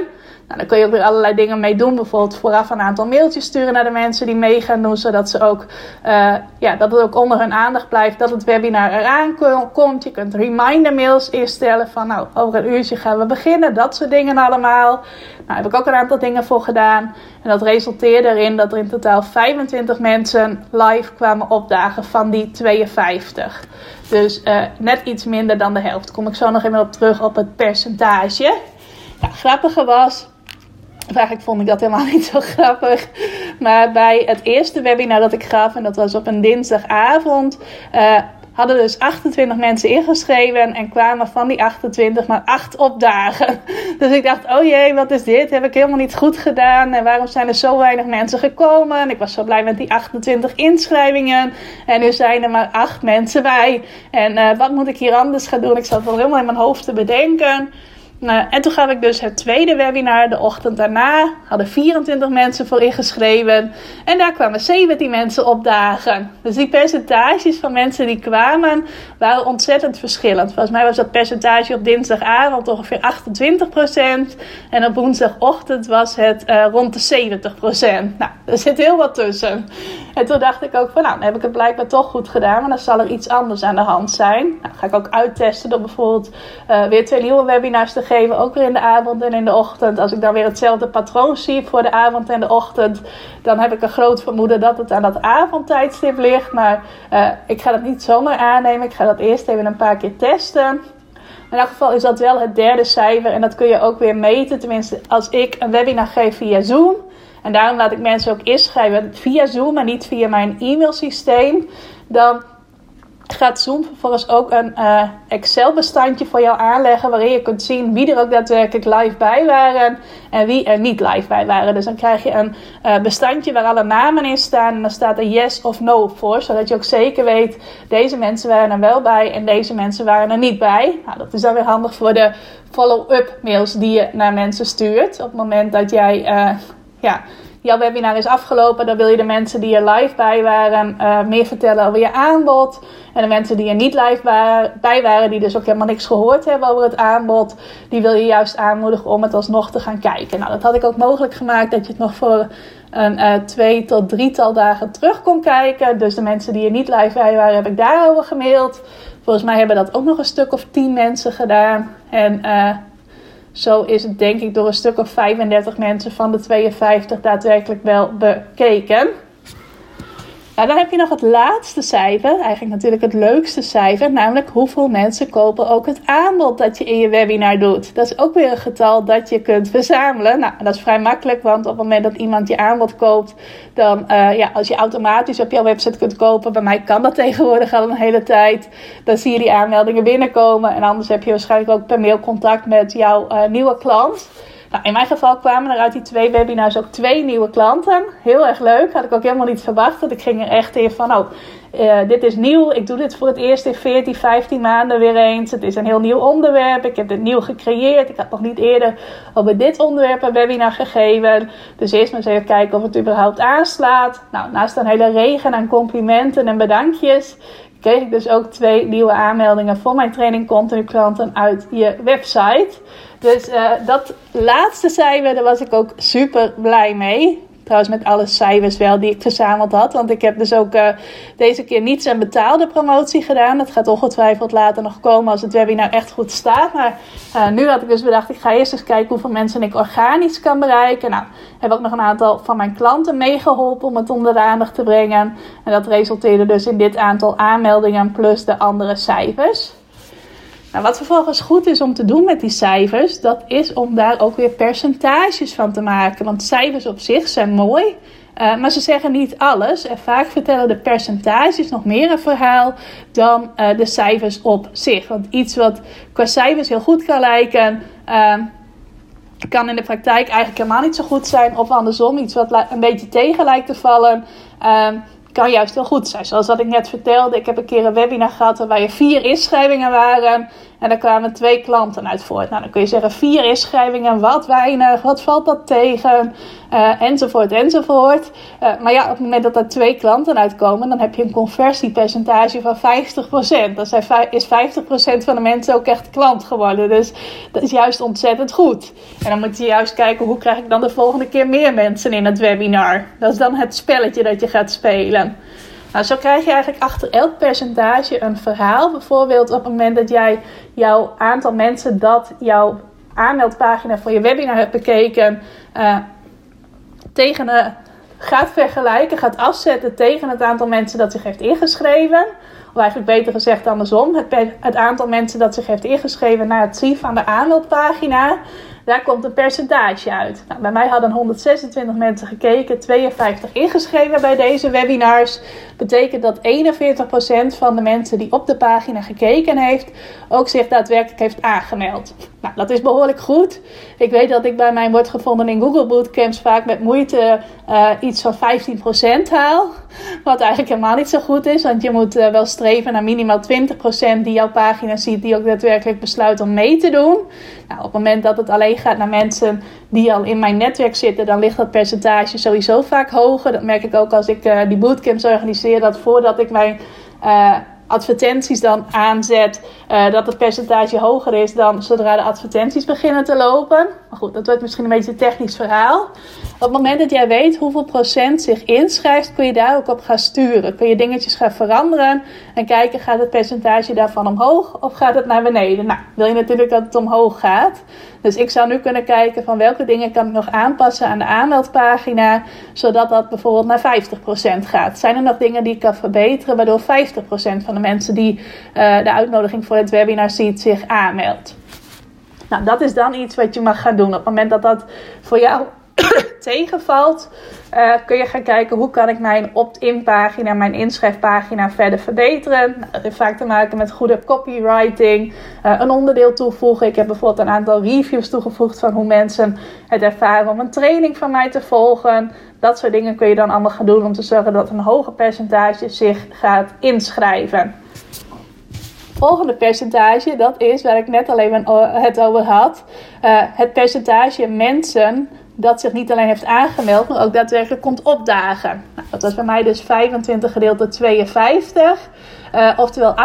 Nou, dan kun je ook weer allerlei dingen mee doen. Bijvoorbeeld vooraf een aantal mailtjes sturen naar de mensen die mee gaan doen. Zodat, ze ook, uh, ja, dat het ook onder hun aandacht blijft dat het webinar eraan komt. Je kunt reminder mails instellen van nou, over een uurtje gaan we beginnen. Dat soort dingen allemaal. Nou, daar heb ik ook een aantal dingen voor gedaan. En dat resulteerde erin dat er in totaal 25 mensen live kwamen opdagen van die 52. Dus uh, net iets minder dan de helft. Kom ik zo nog even op terug op het percentage. Nou, grappige was, eigenlijk vond ik dat helemaal niet zo grappig. Maar bij het eerste webinar dat ik gaf, en dat was op een dinsdagavond, uh, hadden dus 28 mensen ingeschreven en kwamen van die 28 maar 8 opdagen. Dus ik dacht, oh jee, wat is dit? Heb ik helemaal niet goed gedaan? En waarom zijn er zo weinig mensen gekomen? Ik was zo blij met die 28 inschrijvingen. En nu zijn er maar 8 mensen bij. En uh, wat moet ik hier anders gaan doen? Ik zat wel helemaal in mijn hoofd te bedenken. Nou, en toen gaf ik dus het tweede webinar de ochtend daarna. Hadden 24 mensen voor ingeschreven. En daar kwamen 17 mensen opdagen. Dus die percentages van mensen die kwamen waren ontzettend verschillend. Volgens mij was dat percentage op dinsdagavond ongeveer 28%. En op woensdagochtend was het uh, rond de 70%. Nou, er zit heel wat tussen. En toen dacht ik ook van nou, dan heb ik het blijkbaar toch goed gedaan. Maar dan zal er iets anders aan de hand zijn. Nou, ga ik ook uittesten door bijvoorbeeld uh, weer twee nieuwe webinars te geven ook weer in de avond en in de ochtend. Als ik dan weer hetzelfde patroon zie voor de avond en de ochtend, dan heb ik een groot vermoeden dat het aan dat avondtijdstip ligt. Maar uh, ik ga dat niet zomaar aannemen. Ik ga dat eerst even een paar keer testen. In elk geval is dat wel het derde cijfer en dat kun je ook weer meten. Tenminste, als ik een webinar geef via Zoom. En daarom laat ik mensen ook inschrijven via Zoom en niet via mijn e-mailsysteem. Dan gaat Zoom vervolgens ook een uh, Excel-bestandje voor jou aanleggen. Waarin je kunt zien wie er ook daadwerkelijk live bij waren en wie er niet live bij waren. Dus dan krijg je een uh, bestandje waar alle namen in staan. En dan staat er yes of no voor. Zodat je ook zeker weet, deze mensen waren er wel bij en deze mensen waren er niet bij. Nou, dat is dan weer handig voor de follow-up mails die je naar mensen stuurt. Op het moment dat jij uh, ja, jouw webinar is afgelopen, dan wil je de mensen die er live bij waren uh, meer vertellen over je aanbod. En de mensen die er niet live bij waren, die dus ook helemaal niks gehoord hebben over het aanbod, die wil je juist aanmoedigen om het alsnog te gaan kijken. Nou, dat had ik ook mogelijk gemaakt dat je het nog voor een uh, twee tot drietal dagen terug kon kijken. Dus de mensen die er niet live bij waren, heb ik daarover gemaild. Volgens mij hebben dat ook nog een stuk of tien mensen gedaan. En uh, zo is het denk ik door een stuk of 35 mensen van de 52 daadwerkelijk wel bekeken. Nou, dan heb je nog het laatste cijfer, eigenlijk natuurlijk het leukste cijfer, namelijk hoeveel mensen kopen ook het aanbod dat je in je webinar doet. Dat is ook weer een getal dat je kunt verzamelen. Nou, dat is vrij makkelijk, want op het moment dat iemand je aanbod koopt, dan, uh, ja, als je automatisch op jouw website kunt kopen, bij mij kan dat tegenwoordig al een hele tijd, dan zie je die aanmeldingen binnenkomen. En anders heb je waarschijnlijk ook per mail contact met jouw uh, nieuwe klant. Nou, in mijn geval kwamen er uit die twee webinars ook twee nieuwe klanten. Heel erg leuk. Had ik ook helemaal niet verwacht. Dat ik ging er echt in van, oh, uh, dit is nieuw. Ik doe dit voor het eerst in 14, 15 maanden weer eens. Het is een heel nieuw onderwerp. Ik heb dit nieuw gecreëerd. Ik had nog niet eerder over dit onderwerp een webinar gegeven. Dus eerst maar eens even kijken of het überhaupt aanslaat. Nou, naast een hele regen aan complimenten en bedankjes kreeg ik dus ook twee nieuwe aanmeldingen voor mijn training continu klanten uit je website. Dus uh, dat laatste cijfer, daar was ik ook super blij mee. Trouwens, met alle cijfers wel die ik verzameld had. Want ik heb dus ook uh, deze keer niets aan betaalde promotie gedaan. Dat gaat ongetwijfeld later nog komen als het webinar echt goed staat. Maar uh, nu had ik dus bedacht, ik ga eerst eens kijken hoeveel mensen ik organisch kan bereiken. Nou, heb ook nog een aantal van mijn klanten meegeholpen om het onder de aandacht te brengen. En dat resulteerde dus in dit aantal aanmeldingen plus de andere cijfers. Nou, wat vervolgens goed is om te doen met die cijfers, dat is om daar ook weer percentages van te maken. Want cijfers op zich zijn mooi, uh, maar ze zeggen niet alles. En vaak vertellen de percentages nog meer een verhaal dan uh, de cijfers op zich. Want iets wat qua cijfers heel goed kan lijken, uh, kan in de praktijk eigenlijk helemaal niet zo goed zijn. Of andersom, iets wat een beetje tegen lijkt te vallen kan juist heel goed zijn. Zoals wat ik net vertelde, ik heb een keer een webinar gehad waarbij er vier inschrijvingen waren. En daar kwamen twee klanten uit voort. Nou, dan kun je zeggen vier inschrijvingen, wat weinig, wat valt dat tegen, uh, enzovoort, enzovoort. Uh, maar ja, op het moment dat er twee klanten uitkomen, dan heb je een conversiepercentage van 50%. Dat is 50% van de mensen ook echt klant geworden. Dus dat is juist ontzettend goed. En dan moet je juist kijken, hoe krijg ik dan de volgende keer meer mensen in het webinar? Dat is dan het spelletje dat je gaat spelen. Nou, zo krijg je eigenlijk achter elk percentage een verhaal. Bijvoorbeeld op het moment dat jij jouw aantal mensen dat jouw aanmeldpagina voor je webinar hebt bekeken, uh, tegen gaat vergelijken, gaat afzetten tegen het aantal mensen dat zich heeft ingeschreven. Of eigenlijk beter gezegd andersom, het, het aantal mensen dat zich heeft ingeschreven naar het zien van de aanmeldpagina. Daar komt een percentage uit. Nou, bij mij hadden 126 mensen gekeken, 52 ingeschreven bij deze webinars. Betekent dat 41% van de mensen die op de pagina gekeken heeft, ook zich daadwerkelijk heeft aangemeld. Nou, dat is behoorlijk goed. Ik weet dat ik bij mijn wordt gevonden in Google Bootcamps vaak met moeite uh, iets van 15% haal. Wat eigenlijk helemaal niet zo goed is, want je moet uh, wel streven naar minimaal 20% die jouw pagina ziet, die ook daadwerkelijk besluit om mee te doen. Nou, op het moment dat het alleen gaat naar mensen die al in mijn netwerk zitten, dan ligt dat percentage sowieso vaak hoger. Dat merk ik ook als ik uh, die bootcamps organiseer, dat voordat ik mijn advertenties dan aanzet, uh, dat het percentage hoger is dan zodra de advertenties beginnen te lopen. Maar goed, dat wordt misschien een beetje een technisch verhaal. Op het moment dat jij weet hoeveel procent zich inschrijft, kun je daar ook op gaan sturen. Kun je dingetjes gaan veranderen en kijken, gaat het percentage daarvan omhoog of gaat het naar beneden? Nou, wil je natuurlijk dat het omhoog gaat. Dus ik zou nu kunnen kijken van welke dingen kan ik nog aanpassen aan de aanmeldpagina, zodat dat bijvoorbeeld naar 50% gaat. Zijn er nog dingen die ik kan verbeteren, waardoor 50% van de mensen die uh, de uitnodiging voor het webinar ziet zich aanmeldt? Nou, dat is dan iets wat je mag gaan doen. Op het moment dat dat voor jou tegenvalt, uh, kun je gaan kijken hoe kan ik mijn opt-in pagina, mijn inschrijfpagina verder verbeteren. Nou, dat heeft vaak te maken met goede copywriting, uh, een onderdeel toevoegen. Ik heb bijvoorbeeld een aantal reviews toegevoegd van hoe mensen het ervaren om een training van mij te volgen. Dat soort dingen kun je dan allemaal gaan doen om te zorgen dat een hoger percentage zich gaat inschrijven volgende percentage, dat is waar ik net alleen het over had. Uh, het percentage mensen dat zich niet alleen heeft aangemeld, maar ook daadwerkelijk komt opdagen. Nou, dat was bij mij dus 25 gedeeld door 52. Uh, oftewel 48%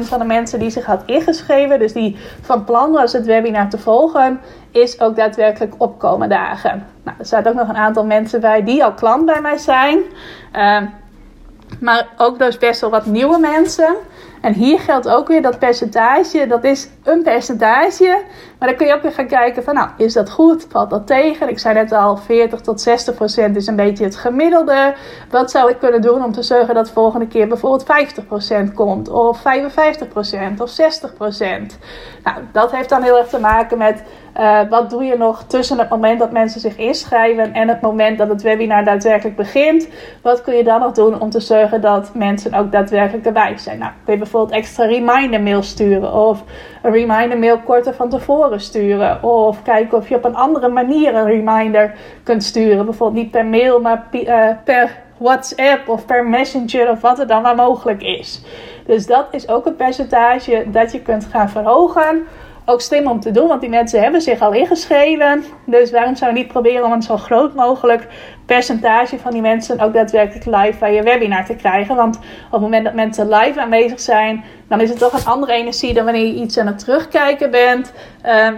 van de mensen die zich had ingeschreven, dus die van plan was het webinar te volgen, is ook daadwerkelijk opkomen dagen. Nou, er zaten ook nog een aantal mensen bij die al klant bij mij zijn. Uh, maar ook dus best wel wat nieuwe mensen. En hier geldt ook weer dat percentage, dat is een percentage. Maar dan kun je ook weer gaan kijken van, nou, is dat goed? Valt dat tegen? Ik zei net al, 40 tot 60 procent is een beetje het gemiddelde. Wat zou ik kunnen doen om te zorgen dat volgende keer bijvoorbeeld 50 procent komt? Of 55 procent? Of 60 procent? Nou, dat heeft dan heel erg te maken met uh, wat doe je nog tussen het moment dat mensen zich inschrijven en het moment dat het webinar daadwerkelijk begint? Wat kun je dan nog doen om te zorgen dat mensen ook daadwerkelijk erbij zijn? Nou, kun je bijvoorbeeld extra reminder mail sturen of een reminder mail korter van tevoren sturen. Of kijken of je op een andere manier een reminder kunt sturen. Bijvoorbeeld niet per mail, maar uh, per WhatsApp of per Messenger of wat er dan maar mogelijk is. Dus dat is ook een percentage dat je kunt gaan verhogen ook slim om te doen, want die mensen hebben zich al ingeschreven. Dus waarom zou je niet proberen om een zo groot mogelijk percentage van die mensen ook daadwerkelijk live bij je webinar te krijgen? Want op het moment dat mensen live aanwezig zijn, dan is het toch een andere energie dan wanneer je iets aan het terugkijken bent. Uh,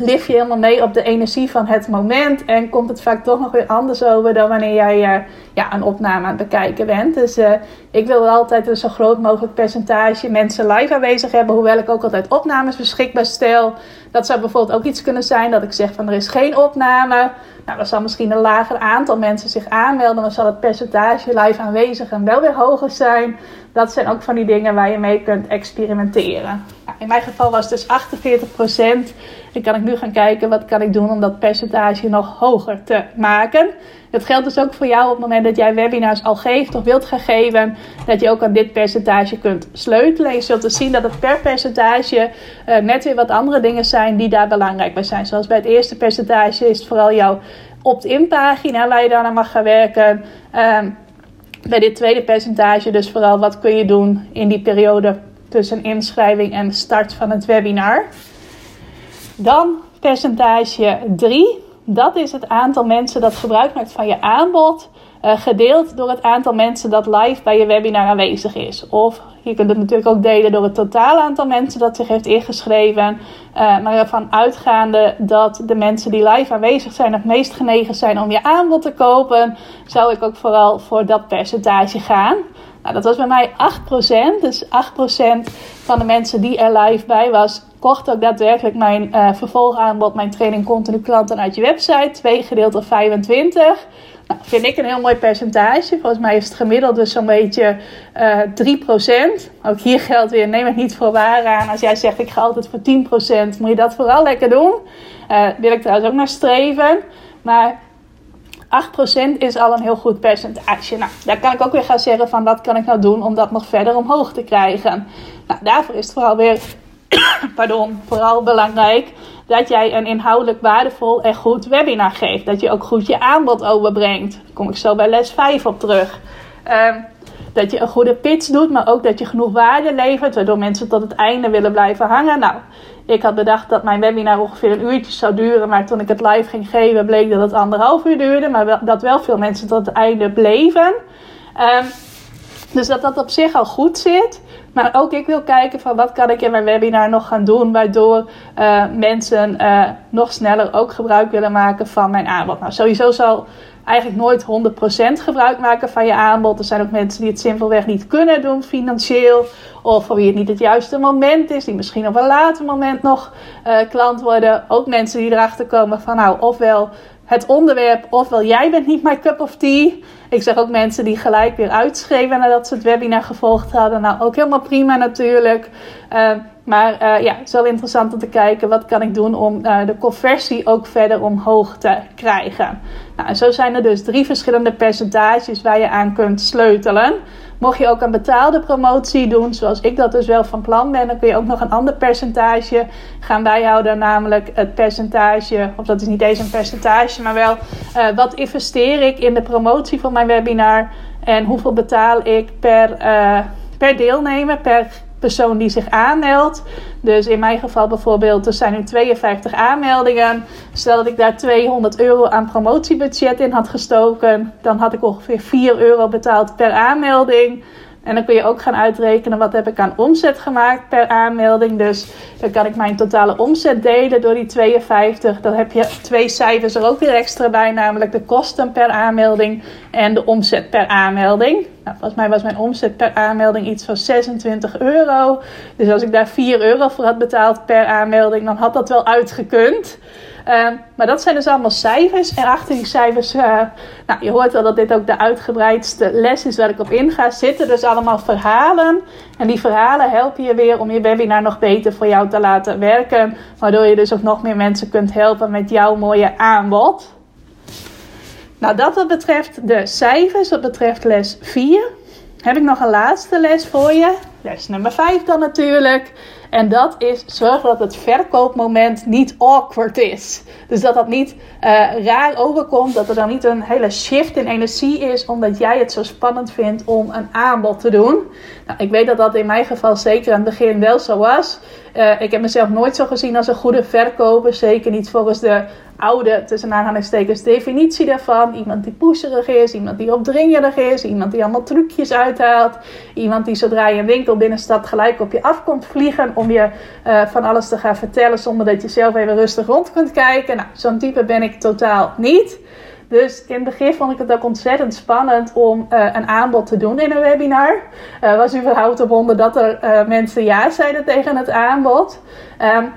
lig je helemaal mee op de energie van het moment. En komt het vaak toch nog weer anders over dan wanneer jij uh, ja, een opname aan het bekijken bent. Dus uh, ik wil altijd een zo groot mogelijk percentage mensen live aanwezig hebben. Hoewel ik ook altijd opnames beschikbaar stel. Dat zou bijvoorbeeld ook iets kunnen zijn dat ik zeg van er is geen opname. Nou, dan zal misschien een lager aantal mensen zich aanmelden. Dan zal het percentage live aanwezig en wel weer hoger zijn. Dat zijn ook van die dingen waar je mee kunt experimenteren. In mijn geval was het dus 48%. Dan kan ik nu gaan kijken wat kan ik doen om dat percentage nog hoger te maken. Dat geldt dus ook voor jou op het moment dat jij webinars al geeft of wilt gaan geven. Dat je ook aan dit percentage kunt sleutelen. Je zult dus zien dat het per percentage uh, net weer wat andere dingen zijn die daar belangrijk bij zijn. Zoals bij het eerste percentage is het vooral jouw opt-in pagina waar je dan aan mag gaan werken. Uh, bij dit tweede percentage dus vooral wat kun je doen in die periode tussen inschrijving en start van het webinar. Dan percentage 3. Dat is het aantal mensen dat gebruik maakt van je aanbod. Uh, gedeeld door het aantal mensen dat live bij je webinar aanwezig is. Of je kunt het natuurlijk ook delen door het totaal aantal mensen dat zich heeft ingeschreven. Uh, maar ervan uitgaande dat de mensen die live aanwezig zijn het meest genegen zijn om je aanbod te kopen, zou ik ook vooral voor dat percentage gaan. Nou, dat was bij mij 8%. Dus 8% van de mensen die er live bij was, kocht ook daadwerkelijk mijn uh, vervolgaanbod, mijn training continu klanten uit je website. 2 gedeeld door 25. Nou, vind ik een heel mooi percentage. Volgens mij is het gemiddeld dus zo'n beetje uh, eh, 3%. Ook hier geldt weer, neem het niet voor waar aan. Als jij zegt ik ga altijd voor 10%, moet je dat vooral lekker doen. Uh, wil ik trouwens ook naar streven. Maar 8% is al een heel goed percentage. Nou, daar kan ik ook weer gaan zeggen van wat kan ik nou doen om dat nog verder omhoog te krijgen. Nou, daarvoor is het vooral weer pardon, vooral belangrijk dat jij een inhoudelijk waardevol en goed webinar geeft. Dat je ook goed je aanbod overbrengt. Daar kom ik zo bij les 5 op terug. Um, dat je een goede pitch doet, maar ook dat je genoeg waarde levert, waardoor mensen tot het einde willen blijven hangen. Nou, ik had bedacht dat mijn webinar ongeveer een uurtje zou duren, maar toen ik het live ging geven, bleek dat het anderhalf uur duurde, maar dat wel veel mensen tot het einde bleven. Um, dus dat dat op zich al goed zit. Maar ook ik wil kijken van wat kan ik in mijn webinar nog gaan doen. Waardoor uh, mensen uh, nog sneller ook gebruik willen maken van mijn aanbod. Nou, sowieso zal eigenlijk nooit 100% gebruik maken van je aanbod. Er zijn ook mensen die het simpelweg niet kunnen doen financieel. Of voor wie het niet het juiste moment is. Die misschien op een later moment nog uh, klant worden. Ook mensen die erachter komen van nou ofwel het onderwerp, ofwel jij bent niet my cup of tea. Ik zeg ook mensen die gelijk weer uitschreven nadat ze het webinar gevolgd hadden. Nou, ook helemaal prima natuurlijk. Uh, Maar uh, ja, het is wel interessant om te kijken wat kan ik doen om uh, de conversie ook verder omhoog te krijgen. Nou, en zo zijn er dus drie verschillende percentages waar je aan kunt sleutelen. Mocht je ook een betaalde promotie doen, zoals ik dat dus wel van plan ben, dan kun je ook nog een ander percentage gaan bijhouden. Namelijk het percentage, of dat is niet eens een percentage, maar wel uh, wat investeer ik in de promotie van mijn webinar en hoeveel betaal ik per, uh, per deelnemer, per persoon die zich aanmeldt. Dus in mijn geval bijvoorbeeld, er zijn nu 52 aanmeldingen. Stel dat ik daar 200 euro aan promotiebudget in had gestoken, dan had ik ongeveer 4 euro betaald per aanmelding. En dan kun je ook gaan uitrekenen wat heb ik aan omzet gemaakt per aanmelding. Dus dan kan ik mijn totale omzet delen door die 52. Dan heb je twee cijfers er ook weer extra bij, namelijk de kosten per aanmelding en de omzet per aanmelding. Nou, volgens mij was mijn omzet per aanmelding iets van 26 euro. Dus als ik daar 4 euro voor had betaald per aanmelding, dan had dat wel uitgekund. Ehm, maar dat zijn dus allemaal cijfers. En achter die cijfers, uh, nou, je hoort wel dat dit ook de uitgebreidste les is waar ik op in ga. Zitten dus allemaal verhalen. En die verhalen helpen je weer om je webinar nog beter voor jou te laten werken. Waardoor je dus ook nog meer mensen kunt helpen met jouw mooie aanbod. Nou, dat wat betreft de cijfers, wat betreft les 4, heb ik nog een laatste les voor je. Les nummer 5 dan natuurlijk. En dat is zorg dat het verkoopmoment niet awkward is. Dus dat dat niet uh, raar overkomt. Dat er dan niet een hele shift in energie is. Omdat jij het zo spannend vindt om een aanbod te doen. Nou, ik weet dat dat in mijn geval zeker aan het begin wel zo was. Uh, ik heb mezelf nooit zo gezien als een goede verkoper. Zeker niet volgens de oude, tussen aanhalingstekens, definitie daarvan. Iemand die pusherig is, iemand die opdringerig is, iemand die allemaal trucjes uithaalt. Iemand die zodra je een winkel binnenstapt gelijk op je af komt vliegen om je uh, van alles te gaan vertellen zonder dat je zelf even rustig rond kunt kijken. Nou, zo'n type ben ik totaal niet. Dus in het begin vond ik het ook ontzettend spannend om uh, een aanbod te doen in een webinar. Uh, was überhaupt op onder dat er mensen ja zeiden tegen het aanbod. Um,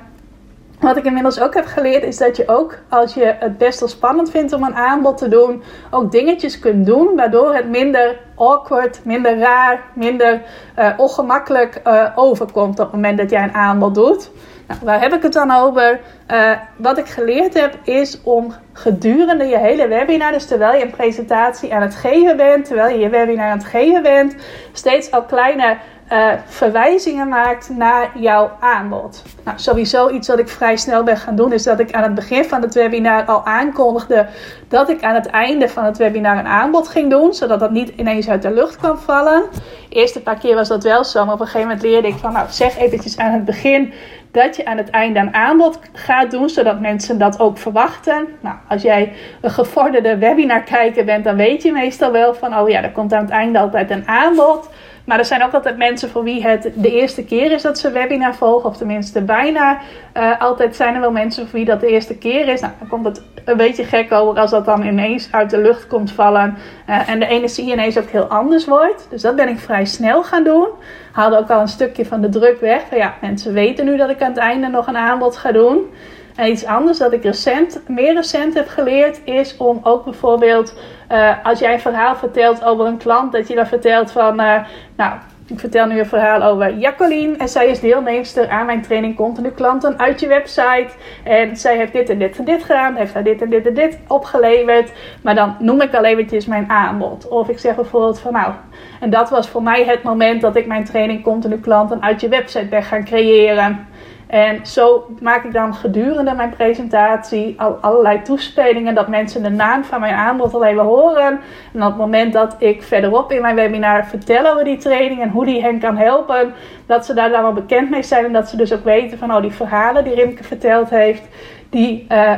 wat ik inmiddels ook heb geleerd is dat je ook als je het best wel spannend vindt om een aanbod te doen, ook dingetjes kunt doen waardoor het minder awkward, minder raar, minder uh, ongemakkelijk uh, overkomt op het moment dat jij een aanbod doet. Nou, waar heb ik het dan over? Uh, wat ik geleerd heb is om gedurende je hele webinar, dus terwijl je een presentatie aan het geven bent, terwijl je je webinar aan het geven bent, steeds al kleine uh, verwijzingen maakt naar jouw aanbod. Nou, sowieso iets wat ik vrij snel ben gaan doen, is dat ik aan het begin van het webinar al aankondigde dat ik aan het einde van het webinar een aanbod ging doen, zodat dat niet ineens uit de lucht kwam vallen. De eerste paar keer was dat wel zo, maar op een gegeven moment leerde ik van, nou zeg eventjes aan het begin dat je aan het einde een aanbod gaat doen, zodat mensen dat ook verwachten. Nou, als jij een gevorderde webinar kijker bent, dan weet je meestal wel van, oh ja, er komt aan het einde altijd een aanbod. Maar er zijn ook altijd mensen voor wie het de eerste keer is dat ze webinar volgen. Of tenminste bijna. Uh, altijd zijn er wel mensen voor wie dat de eerste keer is. Nou, dan komt het een beetje gek over als dat dan ineens uit de lucht komt vallen. Uh, en de energie ineens ook heel anders wordt. Dus dat ben ik vrij snel gaan doen. Haalde ook al een stukje van de druk weg. Ja, mensen weten nu dat ik aan het einde nog een aanbod ga doen. Iets anders dat ik recent, meer recent heb geleerd, is om ook bijvoorbeeld uh, als jij een verhaal vertelt over een klant, dat je dan vertelt van, uh, nou, ik vertel nu een verhaal over Jacqueline en zij is deelnemster aan mijn training Continu Klanten uit je website. En zij heeft dit en dit en dit gedaan, heeft haar dit en dit en dit opgeleverd. Maar dan noem ik al eventjes mijn aanbod. Of ik zeg bijvoorbeeld van nou, en dat was voor mij het moment dat ik mijn training Continu Klanten uit je website ben gaan creëren. En zo maak ik dan gedurende mijn presentatie al allerlei toespelingen dat mensen de naam van mijn aanbod al even horen. En op het moment dat ik verderop in mijn webinar vertel over die training en hoe die hen kan helpen, dat ze daar dan wel bekend mee zijn en dat ze dus ook weten van oh die verhalen die Rimke verteld heeft, die uh,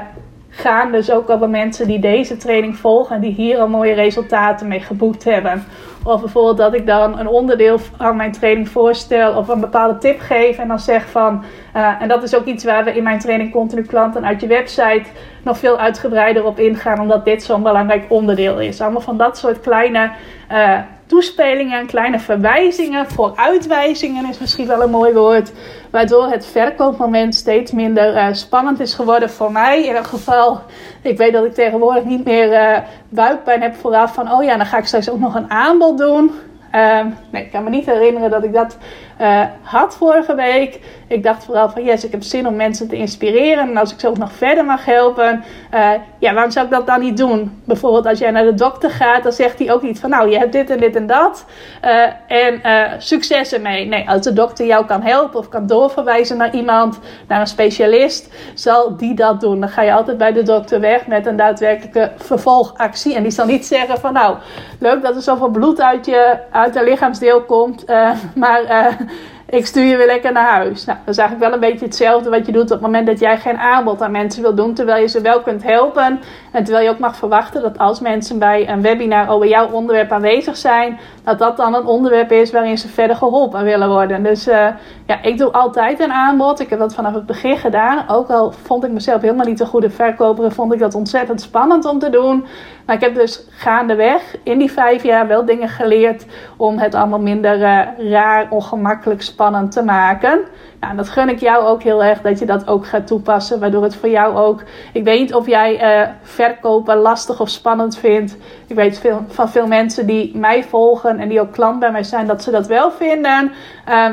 gaan dus ook over mensen die deze training volgen en die hier al mooie resultaten mee geboekt hebben. Of bijvoorbeeld dat ik dan een onderdeel van mijn training voorstel of een bepaalde tip geef en dan zeg van, uh, en dat is ook iets waar we in mijn training continu klanten uit je website nog veel uitgebreider op ingaan, omdat dit zo'n belangrijk onderdeel is. Allemaal van dat soort kleine uh, toespelingen, kleine verwijzingen, vooruitwijzingen is misschien wel een mooi woord. Waardoor het verkoopmoment steeds minder uh, spannend is geworden voor mij. In ieder geval, ik weet dat ik tegenwoordig niet meer uh, buikpijn heb vooraf van, oh ja, dan ga ik straks ook nog een aanbod doen. Ehm, nee, ik kan me niet herinneren dat ik dat uh, had vorige week. Ik dacht vooral van yes, ik heb zin om mensen te inspireren. En als ik ze ook nog verder mag helpen, uh, ja, waarom zou ik dat dan niet doen? Bijvoorbeeld als jij naar de dokter gaat, dan zegt hij ook niet van nou, je hebt dit en dit en dat. Uh, en succes ermee. Nee, als de dokter jou kan helpen of kan doorverwijzen naar iemand, naar een specialist, zal die dat doen. Dan ga je altijd bij de dokter weg met een daadwerkelijke vervolgactie. En die zal niet zeggen van nou, leuk dat er zoveel bloed uit je uit een lichaamsdeel komt, maar ik stuur je weer lekker naar huis. Nou, dat is eigenlijk wel een beetje hetzelfde wat je doet op het moment dat jij geen aanbod aan mensen wil doen, terwijl je ze wel kunt helpen. En terwijl je ook mag verwachten dat als mensen bij een webinar over jouw onderwerp aanwezig zijn, dat dat dan een onderwerp is waarin ze verder geholpen willen worden. Dus uh, ja, ik doe altijd een aanbod. Ik heb dat vanaf het begin gedaan. Ook al vond ik mezelf helemaal niet een goede verkoper, vond ik dat ontzettend spannend om te doen. Maar ik heb dus gaandeweg in die vijf jaar wel dingen geleerd om het allemaal minder uh, raar, ongemakkelijk, spannend te maken. Nou, en dat gun ik jou ook heel erg dat je dat ook gaat toepassen, waardoor het voor jou ook. Ik weet niet of jij uh, verkopen lastig of spannend vindt. Ik weet veel, van veel mensen die mij volgen en die ook klant bij mij zijn, dat ze dat wel vinden. Uh,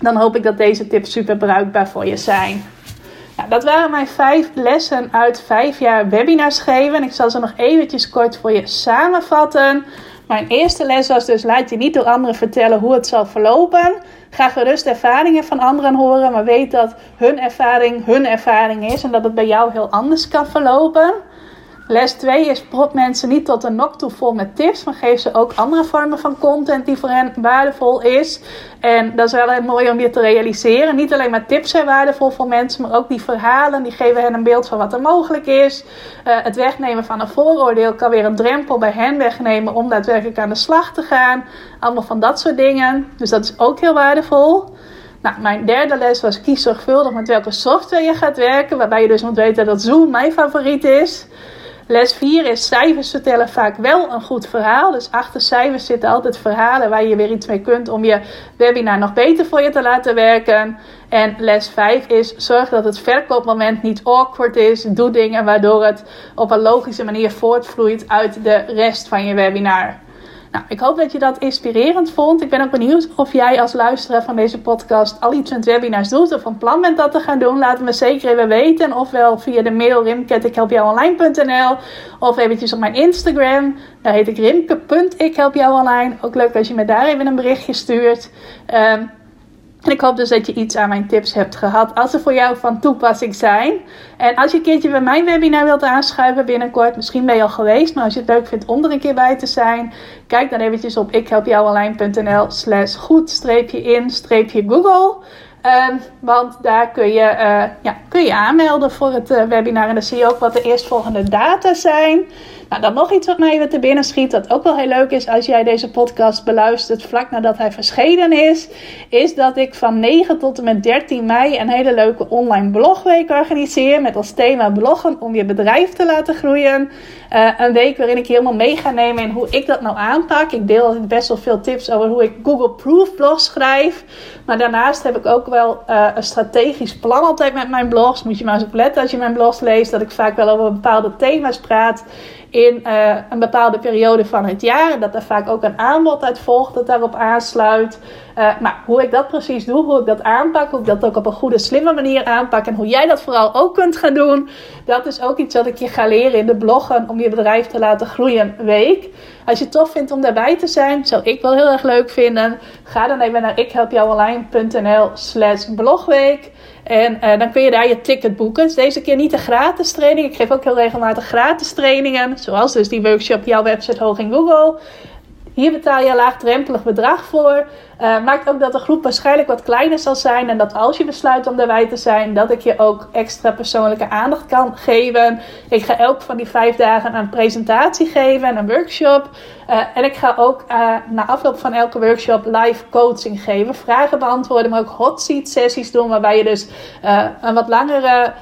dan hoop ik dat deze tips super bruikbaar voor je zijn. Nou, dat waren mijn vijf lessen uit vijf jaar webinars geven. Ik zal ze nog eventjes kort voor je samenvatten. Mijn eerste les was dus: laat je niet door anderen vertellen hoe het zal verlopen. Ga gerust ervaringen van anderen horen, maar weet dat hun ervaring hun ervaring is en dat het bij jou heel anders kan verlopen. Les 2 is prop mensen niet tot een nok toe vol met tips, maar geef ze ook andere vormen van content die voor hen waardevol is. En dat is wel heel mooi om je te realiseren. Niet alleen maar tips zijn waardevol voor mensen, maar ook die verhalen, die geven hen een beeld van wat er mogelijk is. Uh, het wegnemen van een vooroordeel kan weer een drempel bij hen wegnemen om daadwerkelijk aan de slag te gaan. Allemaal van dat soort dingen. Dus dat is ook heel waardevol. Nou, mijn derde les was kies zorgvuldig met welke software je gaat werken. Waarbij je dus moet weten dat Zoom mijn favoriet is. Les 4 is cijfers vertellen vaak wel een goed verhaal. Dus achter cijfers zitten altijd verhalen waar je weer iets mee kunt om je webinar nog beter voor je te laten werken. En les 5 is zorg dat het verkoopmoment niet awkward is. Doe dingen waardoor het op een logische manier voortvloeit uit de rest van je webinar. Nou, ik hoop dat je dat inspirerend vond. Ik ben ook benieuwd of jij als luisteraar van deze podcast al iets met webinars doet of van plan bent dat te gaan doen. Laat me zeker even weten. Ofwel via de mail rimke.ikhelpjouonline.nl of eventjes op mijn Instagram. Daar heet ik rimke.ikhelpjouonline. Ook leuk als je me daar even een berichtje stuurt. Um, en ik hoop dus dat je iets aan mijn tips hebt gehad als ze voor jou van toepassing zijn. En als je een keertje bij mijn webinar wilt aanschuiven binnenkort, misschien ben je al geweest, maar als je het leuk vindt om er een keer bij te zijn, kijk dan eventjes op ikhelpjouonline.nl slash goed in Google. Um, want daar kun je, uh, ja, kun je aanmelden voor het uh, webinar. En dan zie je ook wat de eerstvolgende data zijn. Nou, dan nog iets wat mij even te binnen schiet, dat ook wel heel leuk is als jij deze podcast beluistert vlak nadat hij verschenen is, is dat ik van 9 tot en met 13 mei een hele leuke online blogweek organiseer met als thema bloggen om je bedrijf te laten groeien. Uh, een week waarin ik je helemaal mee ga nemen in hoe ik dat nou aanpak. Ik deel best wel veel tips over hoe ik Google Proof blogs schrijf. Maar daarnaast heb ik ook wel uh, een strategisch plan altijd met mijn blogs. Moet je maar eens op letten als je mijn blogs leest, dat ik vaak wel over bepaalde thema's praat in uh, een bepaalde periode van het jaar. En dat er vaak ook een aanbod uit volgt dat daarop aansluit. Uh, maar hoe ik dat precies doe, hoe ik dat aanpak, hoe ik dat ook op een goede, slimme manier aanpak en hoe jij dat vooral ook kunt gaan doen, dat is ook iets wat ik je ga leren in de bloggen om je bedrijf te laten groeien week. Als je het tof vindt om daarbij te zijn, zou ik wel heel erg leuk vinden. Ga dan even naar ikhelpjouonline.nl slash blogweek. En uh, dan kun je daar je ticket boeken. Dus deze keer niet de gratis training. Ik geef ook heel regelmatig gratis trainingen. Zoals dus die workshop Jouw Website Hoog in Google. Hier betaal je een laagdrempelig bedrag voor. Uh, maakt ook dat de groep waarschijnlijk wat kleiner zal zijn. En dat als je besluit om daarbij te zijn, dat ik je ook extra persoonlijke aandacht kan geven. Ik ga elk van die vijf dagen een presentatie geven en een workshop. Uh, en ik ga ook uh, na afloop van elke workshop live coaching geven. Vragen beantwoorden, maar ook hot seat sessies doen. Waarbij je dus een wat langere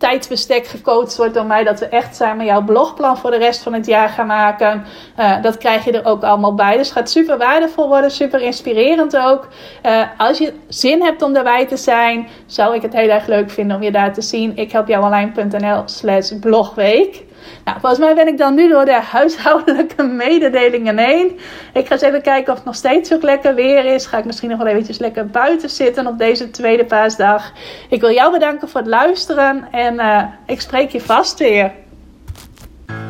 tijdsbestek gecoacht wordt door mij. Dat we echt samen jouw blogplan voor de rest van het jaar gaan maken. Uh, dat krijg je er ook allemaal bij. Dus het gaat super waardevol worden, super inspirerend ook. Uh, als je zin hebt om daarbij te zijn, zou ik het heel erg leuk vinden om je daar te zien. Ik help jou online.nl slash blogweek. Nou, volgens mij ben ik dan nu door de huishoudelijke mededelingen heen. Ik ga eens even kijken of het nog steeds zo lekker weer is. Ga ik misschien nog wel eventjes lekker buiten zitten op deze tweede paasdag. Ik wil jou bedanken voor het luisteren en uh, ik spreek je vast weer.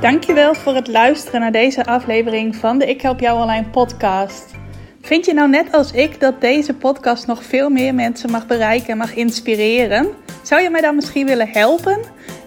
Dankjewel voor het luisteren naar deze aflevering van de Ik Help Jou Online podcast. Vind je nou net als ik dat deze podcast nog veel meer mensen mag bereiken en mag inspireren? Zou je mij dan misschien willen helpen?